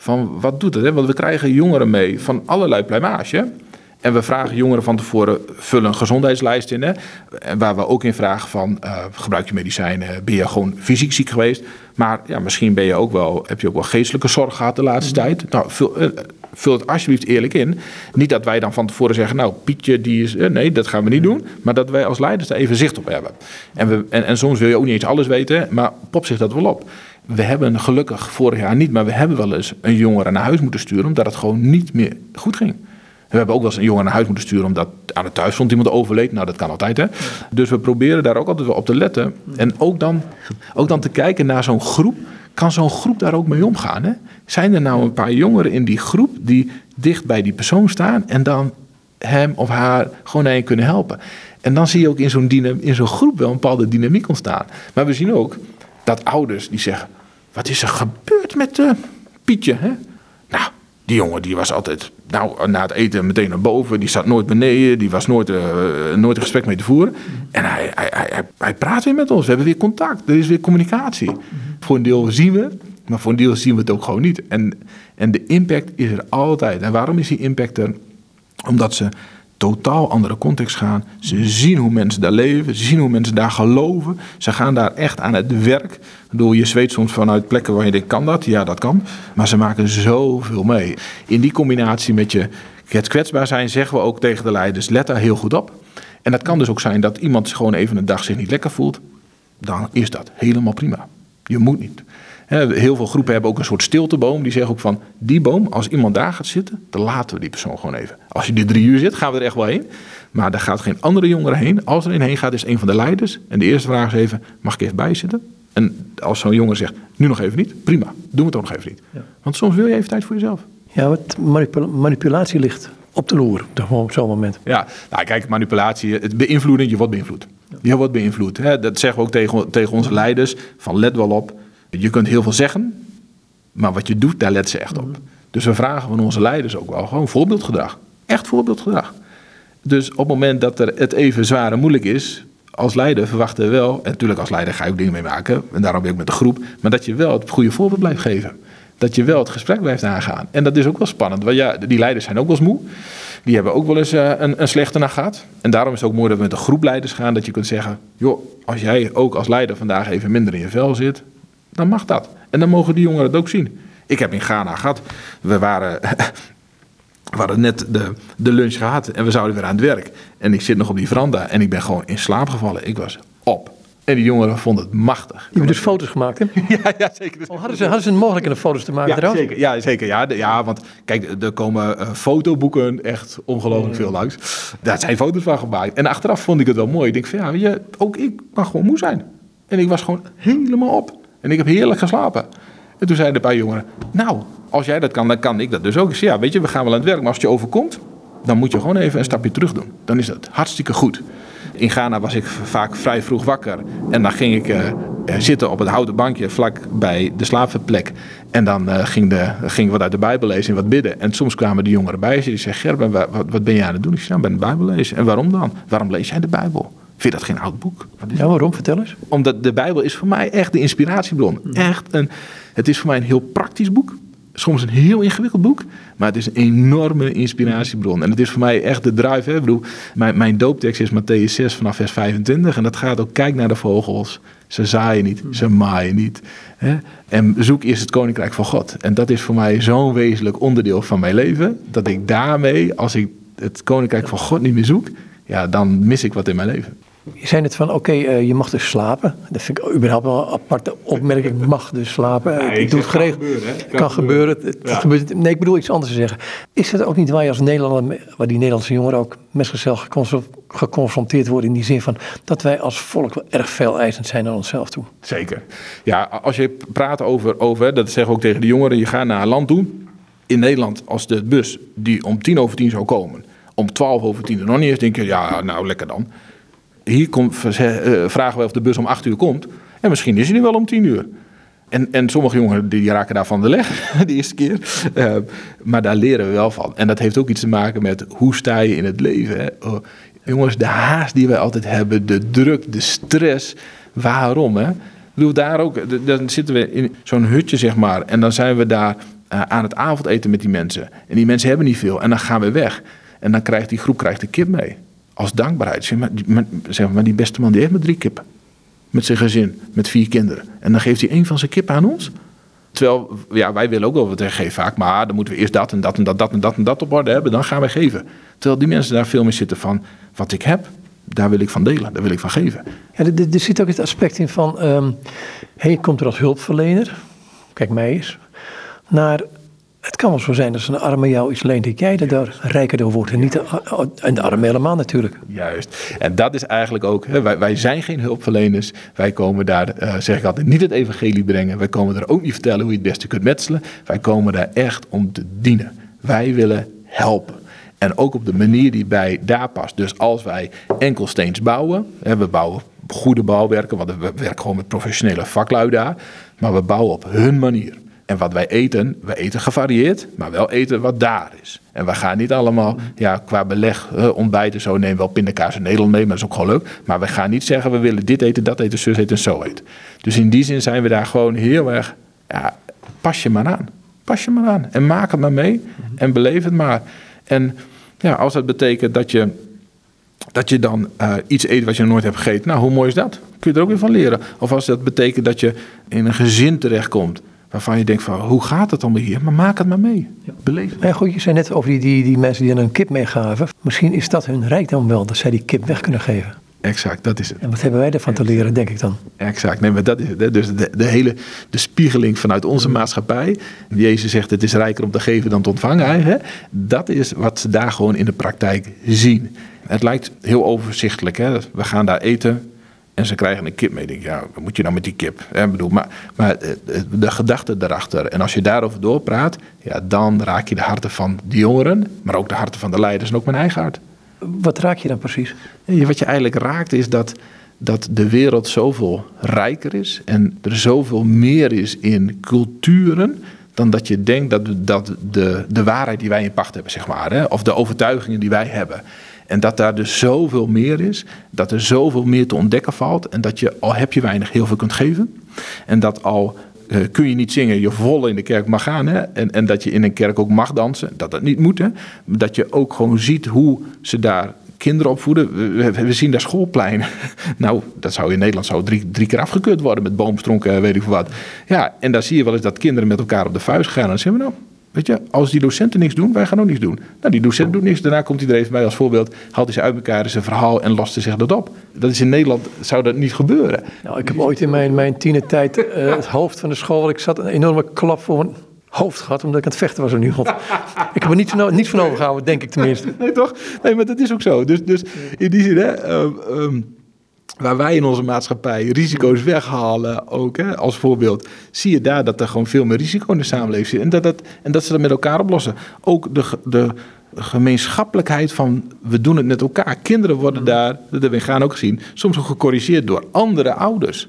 van wat doet het. Hè? Want we krijgen jongeren mee van allerlei pluimage. En we vragen jongeren van tevoren, vul een gezondheidslijst in. Hè? En waar we ook in vragen van, uh, gebruik je medicijnen? Ben je gewoon fysiek ziek geweest? Maar ja, misschien ben je ook wel, heb je ook wel geestelijke zorg gehad de laatste mhm. tijd. Nou, vul, uh, vul, het alsjeblieft eerlijk in. Niet dat wij dan van tevoren zeggen, nou Pietje, die is... Uh, nee, dat gaan we niet doen. Maar dat wij als leiders daar even zicht op hebben. En, we, en, en soms wil je ook niet eens alles weten, maar pop zich dat wel op. We hebben gelukkig vorig jaar niet, maar we hebben wel eens een jongere naar huis moeten sturen omdat het gewoon niet meer goed ging. We hebben ook wel eens een jongen naar huis moeten sturen omdat aan het thuis stond iemand overleed. Nou, dat kan altijd hè. Dus we proberen daar ook altijd wel op te letten. En ook dan, ook dan te kijken naar zo'n groep. Kan zo'n groep daar ook mee omgaan? Hè? Zijn er nou een paar jongeren in die groep die dicht bij die persoon staan en dan hem of haar gewoon naar je kunnen helpen? En dan zie je ook in zo'n, in zo'n groep wel een bepaalde dynamiek ontstaan. Maar we zien ook dat ouders die zeggen: Wat is er gebeurd met uh, Pietje? Hè? Nou, die jongen die was altijd nou, na het eten meteen naar boven. Die zat nooit beneden. Die was nooit, uh, nooit een gesprek mee te voeren. En hij, hij, hij, hij, praat weer met ons. We hebben weer contact. Er is weer communicatie. Voor een deel zien we, maar voor een deel zien we het ook gewoon niet. En, en de impact is er altijd. En waarom is die impact er? Omdat ze totaal andere context gaan. Ze zien hoe mensen daar leven, ze zien hoe mensen daar geloven. Ze gaan daar echt aan het werk. Door je zweet soms vanuit plekken waar je denkt, kan dat? Ja, dat kan. Maar ze maken zoveel mee. In die combinatie met je het kwetsbaar zijn, zeggen we ook tegen de leiders, let daar heel goed op. En dat kan dus ook zijn dat iemand gewoon even een dag zich niet lekker voelt. Dan is dat helemaal prima. Je moet niet. Heel veel groepen hebben ook een soort stilteboom. Die zeggen ook van, die boom, als iemand daar gaat zitten, dan laten we die persoon gewoon even. Als je die drie uur zit, gaan we er echt wel heen. Maar daar gaat geen andere jongere heen. Als er een heen gaat, is een van de leiders. En de eerste vraag is even, mag ik even bij zitten? En als zo'n jongen zegt, nu nog even niet, prima, doen we het ook nog even niet. Want soms wil je even tijd voor jezelf. Ja, wat manipulatie ligt op de loer op zo'n moment. Ja, nou kijk, manipulatie, het beïnvloeden, je wordt beïnvloed. Je wordt beïnvloed. Hè? Dat zeggen we ook tegen, tegen onze leiders, van let wel op, je kunt heel veel zeggen, maar wat je doet, daar let ze echt op. Dus we vragen van onze leiders ook wel gewoon voorbeeldgedrag. Echt voorbeeldgedrag. Dus op het moment dat er het even zwaar en moeilijk is, als leider verwachten we wel, en natuurlijk als leider ga je ook dingen mee maken, en daarom ben ik met de groep, maar dat je wel het goede voorbeeld blijft geven. Dat je wel het gesprek blijft aangaan. En dat is ook wel spannend, want ja, die leiders zijn ook wel eens moe. Die hebben ook wel eens uh, een, een slechte nacht gehad. En daarom is het ook mooi dat we met een groep leiders gaan, dat je kunt zeggen, joh, als jij ook als leider vandaag even minder in je vel zit, dan mag dat. En dan mogen die jongeren het ook zien. Ik heb in Ghana gehad, we waren, we hadden net de, de lunch gehad en we zouden weer aan het werk. En ik zit nog op die veranda en ik ben gewoon in slaap gevallen. Ik was op. En die jongeren vonden het machtig. Je hebt dus foto's gemaakt, hè? ja, ja, zeker. Oh, hadden, ze, hadden ze mogelijk een foto's te maken ja, Zeker, ja, zeker. Ja, ja, want kijk, er komen uh, fotoboeken echt ongelooflijk veel langs. Daar zijn foto's van gemaakt. En achteraf vond ik het wel mooi. Ik denk van, ja, je, ook ik mag gewoon moe zijn. En ik was gewoon helemaal op. En ik heb heerlijk geslapen. En toen zeiden de paar jongeren, nou, als jij dat kan, dan kan ik dat dus ook. Ik zei, ja, weet je, we gaan wel aan het werk, maar als het je overkomt, dan moet je gewoon even een stapje terug doen. Dan is dat hartstikke goed. In Ghana was ik vaak vrij vroeg wakker. En dan ging ik uh, zitten op het houten bankje vlak bij de slaapplek. En dan uh, ging, de, ging ik wat uit de Bijbel lezen en wat bidden. En soms kwamen de jongeren bij. Die zeiden, Gerben, wat, ben jij aan het doen? Ik zei, nou, ben de Bijbel lezen. En waarom dan? Waarom lees jij de Bijbel? Vind je dat geen oud boek? Ja, waarom? Vertel eens. Omdat de Bijbel is voor mij echt de inspiratiebron. Hmm. Echt een, het is voor mij een heel praktisch boek. Soms een heel ingewikkeld boek, maar het is een enorme inspiratiebron. En het is voor mij echt de drive. Hè? Ik bedoel, mijn, mijn dooptekst is Matthäus 6 vanaf vers 25. En dat gaat ook, kijk naar de vogels. Ze zaaien niet, ze maaien niet. Hè? En zoek eerst het koninkrijk van God. En dat is voor mij zo'n wezenlijk onderdeel van mijn leven. Dat ik daarmee, als ik het koninkrijk van God niet meer zoek, ja, dan mis ik wat in mijn leven. Je zei net van, oké, uh, je mag dus slapen. Dat vind ik überhaupt wel een aparte opmerking. mag dus slapen. Ja, ik doe het geregeld. Kan, kan, gebeuren. Het, ja. gebeurt, nee, ik bedoel iets anders te zeggen. Is het ook niet waar je als Nederlander, waar die Nederlandse jongeren ook met zichzelf geconfronteerd worden in die zin van dat wij als volk wel erg veel eisend zijn naar onszelf toe? Zeker. Ja, als je praat over, over dat zeggen we ook tegen de jongeren, je gaat naar een land toe. In Nederland, als de bus die om tien over tien zou komen, om twaalf over tien er nog niet is, denk je, ja, nou lekker dan hier eh, vragen wij of de bus om acht uur komt. En misschien is hij nu wel om tien uur. En, en sommige jongeren die raken daar van de leg de eerste keer. Uh, maar daar leren we wel van. En dat heeft ook iets te maken met hoe sta je in het leven. Hè? Oh, Jongens, de haast die wij altijd hebben, de druk, de stress. Waarom, hè? Ik daar ook, dan zitten we in zo'n hutje, zeg maar. En dan zijn we daar uh, aan het avondeten met die mensen. En die mensen hebben niet veel. En dan gaan we weg. En dan krijgt die groep krijgt de kip mee. Als dankbaarheid. Zeg maar, die, beste man die heeft maar drie kippen. Met zijn gezin, met vier kinderen. En dan geeft hij één van zijn kippen aan ons. Terwijl, ja, wij willen ook wel wat geven vaak. Maar dan moeten we eerst dat en dat en dat, dat en dat en dat op orde hebben. Dan gaan wij geven. Terwijl die mensen daar veel meer zitten van, wat ik heb, daar wil ik van delen. Daar wil ik van geven. Ja, er, er zit ook het aspect in van, um, hey, je komt er als hulpverlener. Kijk mij eens. Naar het kan wel zo zijn dat een arme jou iets leent dat jij er daar rijker door wordt. En, niet de, arme helemaal natuurlijk. Juist. En dat is eigenlijk ook, hè, wij, zijn geen hulpverleners. Wij komen daar, uh, zeg ik altijd, niet het evangelie brengen. Wij komen er ook niet vertellen hoe je het beste kunt metselen. Wij komen daar echt om te dienen. Wij willen helpen. En ook op de manier die bij daar past. Dus als wij enkelsteens bouwen, hè, we bouwen goede bouwwerken, want we werken gewoon met professionele vaklui daar. Maar we bouwen op hun manier. En wat wij eten, we eten gevarieerd, maar wel eten wat daar is. En we gaan niet allemaal, ja, qua beleg, ontbijten, zo nemen wel pindakaas in Nederland mee, maar dat is ook gewoon leuk. Maar we gaan niet zeggen, we willen dit eten, dat eten, zus eten en zo eten. Dus in die zin zijn we daar gewoon heel erg, ja, pas je maar aan. Pas je maar aan en maak het maar mee en beleef het maar. En ja, als dat betekent dat je, dat je dan uh, iets eet wat je nooit hebt gegeten, nou, hoe mooi is dat? Kun je er ook weer van leren. Of als dat betekent dat je in een gezin terechtkomt waarvan je denkt van hoe gaat het allemaal hier? Maar maak het maar mee. Ja. Beleef het. Ja, goed, je zei net over die, die, die mensen die een kip meegaven. Misschien is dat hun rijkdom wel, dat zij die kip weg kunnen geven. Exact, dat is het. En wat hebben wij ervan te leren, denk ik dan? Exact, nee, maar dat is het. Dus de, de hele de spiegeling vanuit onze maatschappij. Jezus zegt het is rijker om te geven dan te ontvangen. Hè? Dat is wat ze daar gewoon in de praktijk zien. Het lijkt heel overzichtelijk. Hè? We gaan daar eten, en ze krijgen een kip mee. Ik denk, ja, wat moet je nou met die kip? Hè? Bedoel, maar, maar eh, eh, de gedachte daarachter. En als je daarover doorpraat, ja, dan raak je de harten van de jongeren, maar ook de harten van de leiders en ook mijn eigen hart. Wat raak je dan precies? wat je eigenlijk raakt is dat, dat de wereld zoveel rijker is en er zoveel meer is in culturen dan dat je denkt dat, dat de, de waarheid die wij in pacht hebben, zeg maar, hè, of de overtuigingen die wij hebben. En dat daar dus zoveel meer is, dat er zoveel meer te ontdekken valt en dat je al heb je weinig heel veel kunt geven. En dat al uh, kun je niet zingen, je vol in de kerk mag gaan. Hè? En, en dat je in een kerk ook mag dansen, dat dat niet moet. Hè? Dat je ook gewoon ziet hoe ze daar kinderen opvoeden. We, we, zien daar schoolpleinen. nou, dat zou in Nederland zou drie, drie keer afgekeurd worden met boomstronken, weet ik wat. Ja, en daar zie je wel eens dat kinderen met elkaar op de vuist gaan. En dan zeggen we nou, Weet je, als die docenten niks doen, wij gaan ook niks doen. Nou, die docent doet niks. Daarna komt hij er even bij als voorbeeld. Haalt hij ze uit elkaar, zijn verhaal en lost zich dat op. Dat is in Nederland, zou dat niet gebeuren. Nou, ik heb ooit in mijn, mijn tienertijd uh, het hoofd van de school... ik zat een enorme klap voor mijn hoofd gehad, omdat ik aan het vechten was nu. ik heb er niets van, overgehouden, denk ik tenminste. Nee, toch? Nee, maar dat is ook zo. Dus, dus in die zin, hè... Uh, um, waar wij in onze maatschappij risico's weghalen, ook hè, als voorbeeld, zie je daar dat er gewoon veel meer risico in de samenleving zit. En dat, dat, en dat ze dat met elkaar oplossen. Ook de, de gemeenschappelijkheid van we doen het met elkaar. Kinderen worden daar, dat hebben we gaan ook gezien, soms ook gecorrigeerd door andere ouders.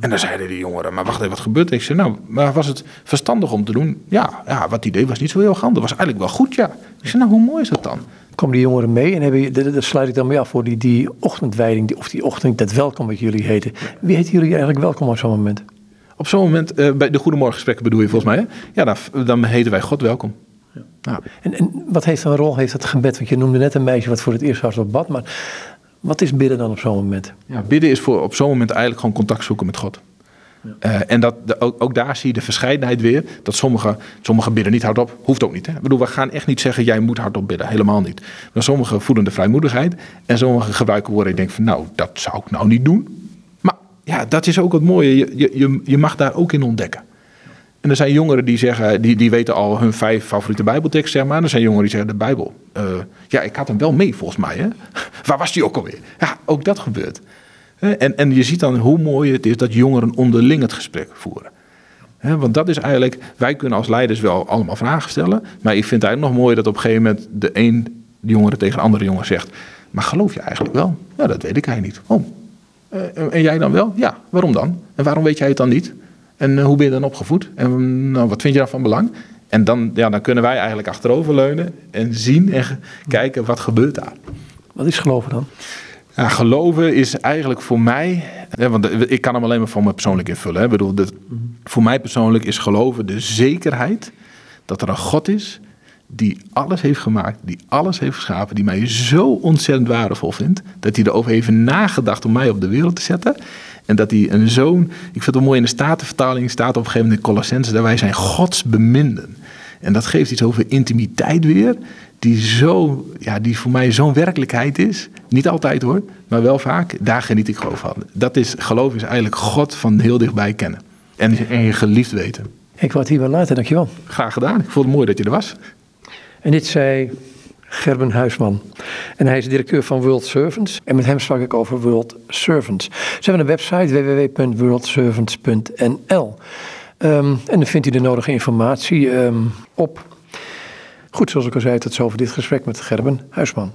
En dan zeiden die jongeren, maar wacht even, wat gebeurt er? Ik zei, nou, maar was het verstandig om te doen? Ja, ja wat idee was niet zo heel handig. Dat was eigenlijk wel goed, ja. Ik zei, nou, hoe mooi is dat dan? Komen die jongeren mee en hebben, daar sluit ik dan mee af voor die, die ochtendwijding, of die ochtend, dat welkom wat jullie heten. Wie heet jullie eigenlijk welkom op zo'n moment? Op zo'n moment, uh, bij de Goedemorgengesprekken bedoel je volgens mij, hè? Ja, dan, dan heten wij God welkom. Ja. Nou. En, en wat heeft een rol, heeft dat gebed? Want je noemde net een meisje wat voor het eerst op bad, maar wat is bidden dan op zo'n moment? Ja, bidden is voor op zo'n moment eigenlijk gewoon contact zoeken met God. Uh, en dat, ook, ook, daar zie je de verscheidenheid weer. Dat sommigen sommige bidden niet hardop. Hoeft ook niet. Hè? Ik bedoel, we gaan echt niet zeggen, jij moet hardop bidden. Helemaal niet. Maar sommigen voelen de vrijmoedigheid. En sommigen gebruiken woorden. Ik denk van, nou, dat zou ik nou niet doen. Maar ja, dat is ook het mooie. Je, je, je mag daar ook in ontdekken. En er zijn jongeren die zeggen, die, die weten al hun vijf favoriete Bijbelteksten, zeg maar. Er zijn jongeren die zeggen, de Bijbel. Uh, ja, ik had hem wel mee volgens mij. Hè? Waar was die ook alweer? Ja, ook dat gebeurt. En, en je ziet dan hoe mooi het is dat jongeren onderling het gesprek voeren. want dat is eigenlijk, wij kunnen als leiders wel allemaal vragen stellen. Maar ik vind het eigenlijk nog mooier dat op een gegeven moment de een jongere tegen de andere jongen zegt. Maar geloof je eigenlijk wel? Ja, dat weet ik eigenlijk niet. Oh. Eh, en jij dan wel? Ja, waarom dan? En waarom weet jij het dan niet? En eh, hoe ben je dan opgevoed? En nou, wat vind je dan van belang? En dan, ja, dan kunnen wij eigenlijk achteroverleunen en zien en kijken wat gebeurt daar. Wat is geloven dan? Geloven is eigenlijk voor mij, hè, want ik kan hem alleen maar van me persoonlijk invullen. Hè. Ik bedoel, dat, voor mij persoonlijk is geloven de zekerheid dat er een God is die alles heeft gemaakt, die alles heeft geschapen, die mij zo ontzettend waardevol vindt, dat hij erover heeft nagedacht om mij op de wereld te zetten. En dat hij een zoon, ik vind het wel mooi in de Statenvertaling, staat op een gegeven moment in Colossense, dat wij zijn Gods beminden. En dat geeft iets over intimiteit weer, die, zo, ja, die voor mij zo'n werkelijkheid is. Niet altijd hoor, maar wel vaak. Daar geniet ik gewoon van. Dat is, geloof is eigenlijk God van heel dichtbij kennen. En, en je geliefd weten. Ik word hier wel later, dankjewel. Graag gedaan. Ik vond het mooi dat je er was. En dit zei Gerben Huisman. En hij is directeur van World Servants. En met hem sprak ik over World Servants. Ze hebben een website www.worldservants.nl. Um, en dan vindt u de nodige informatie um, op. Goed, zoals ik al zei, tot zover dit gesprek met Gerben Huisman.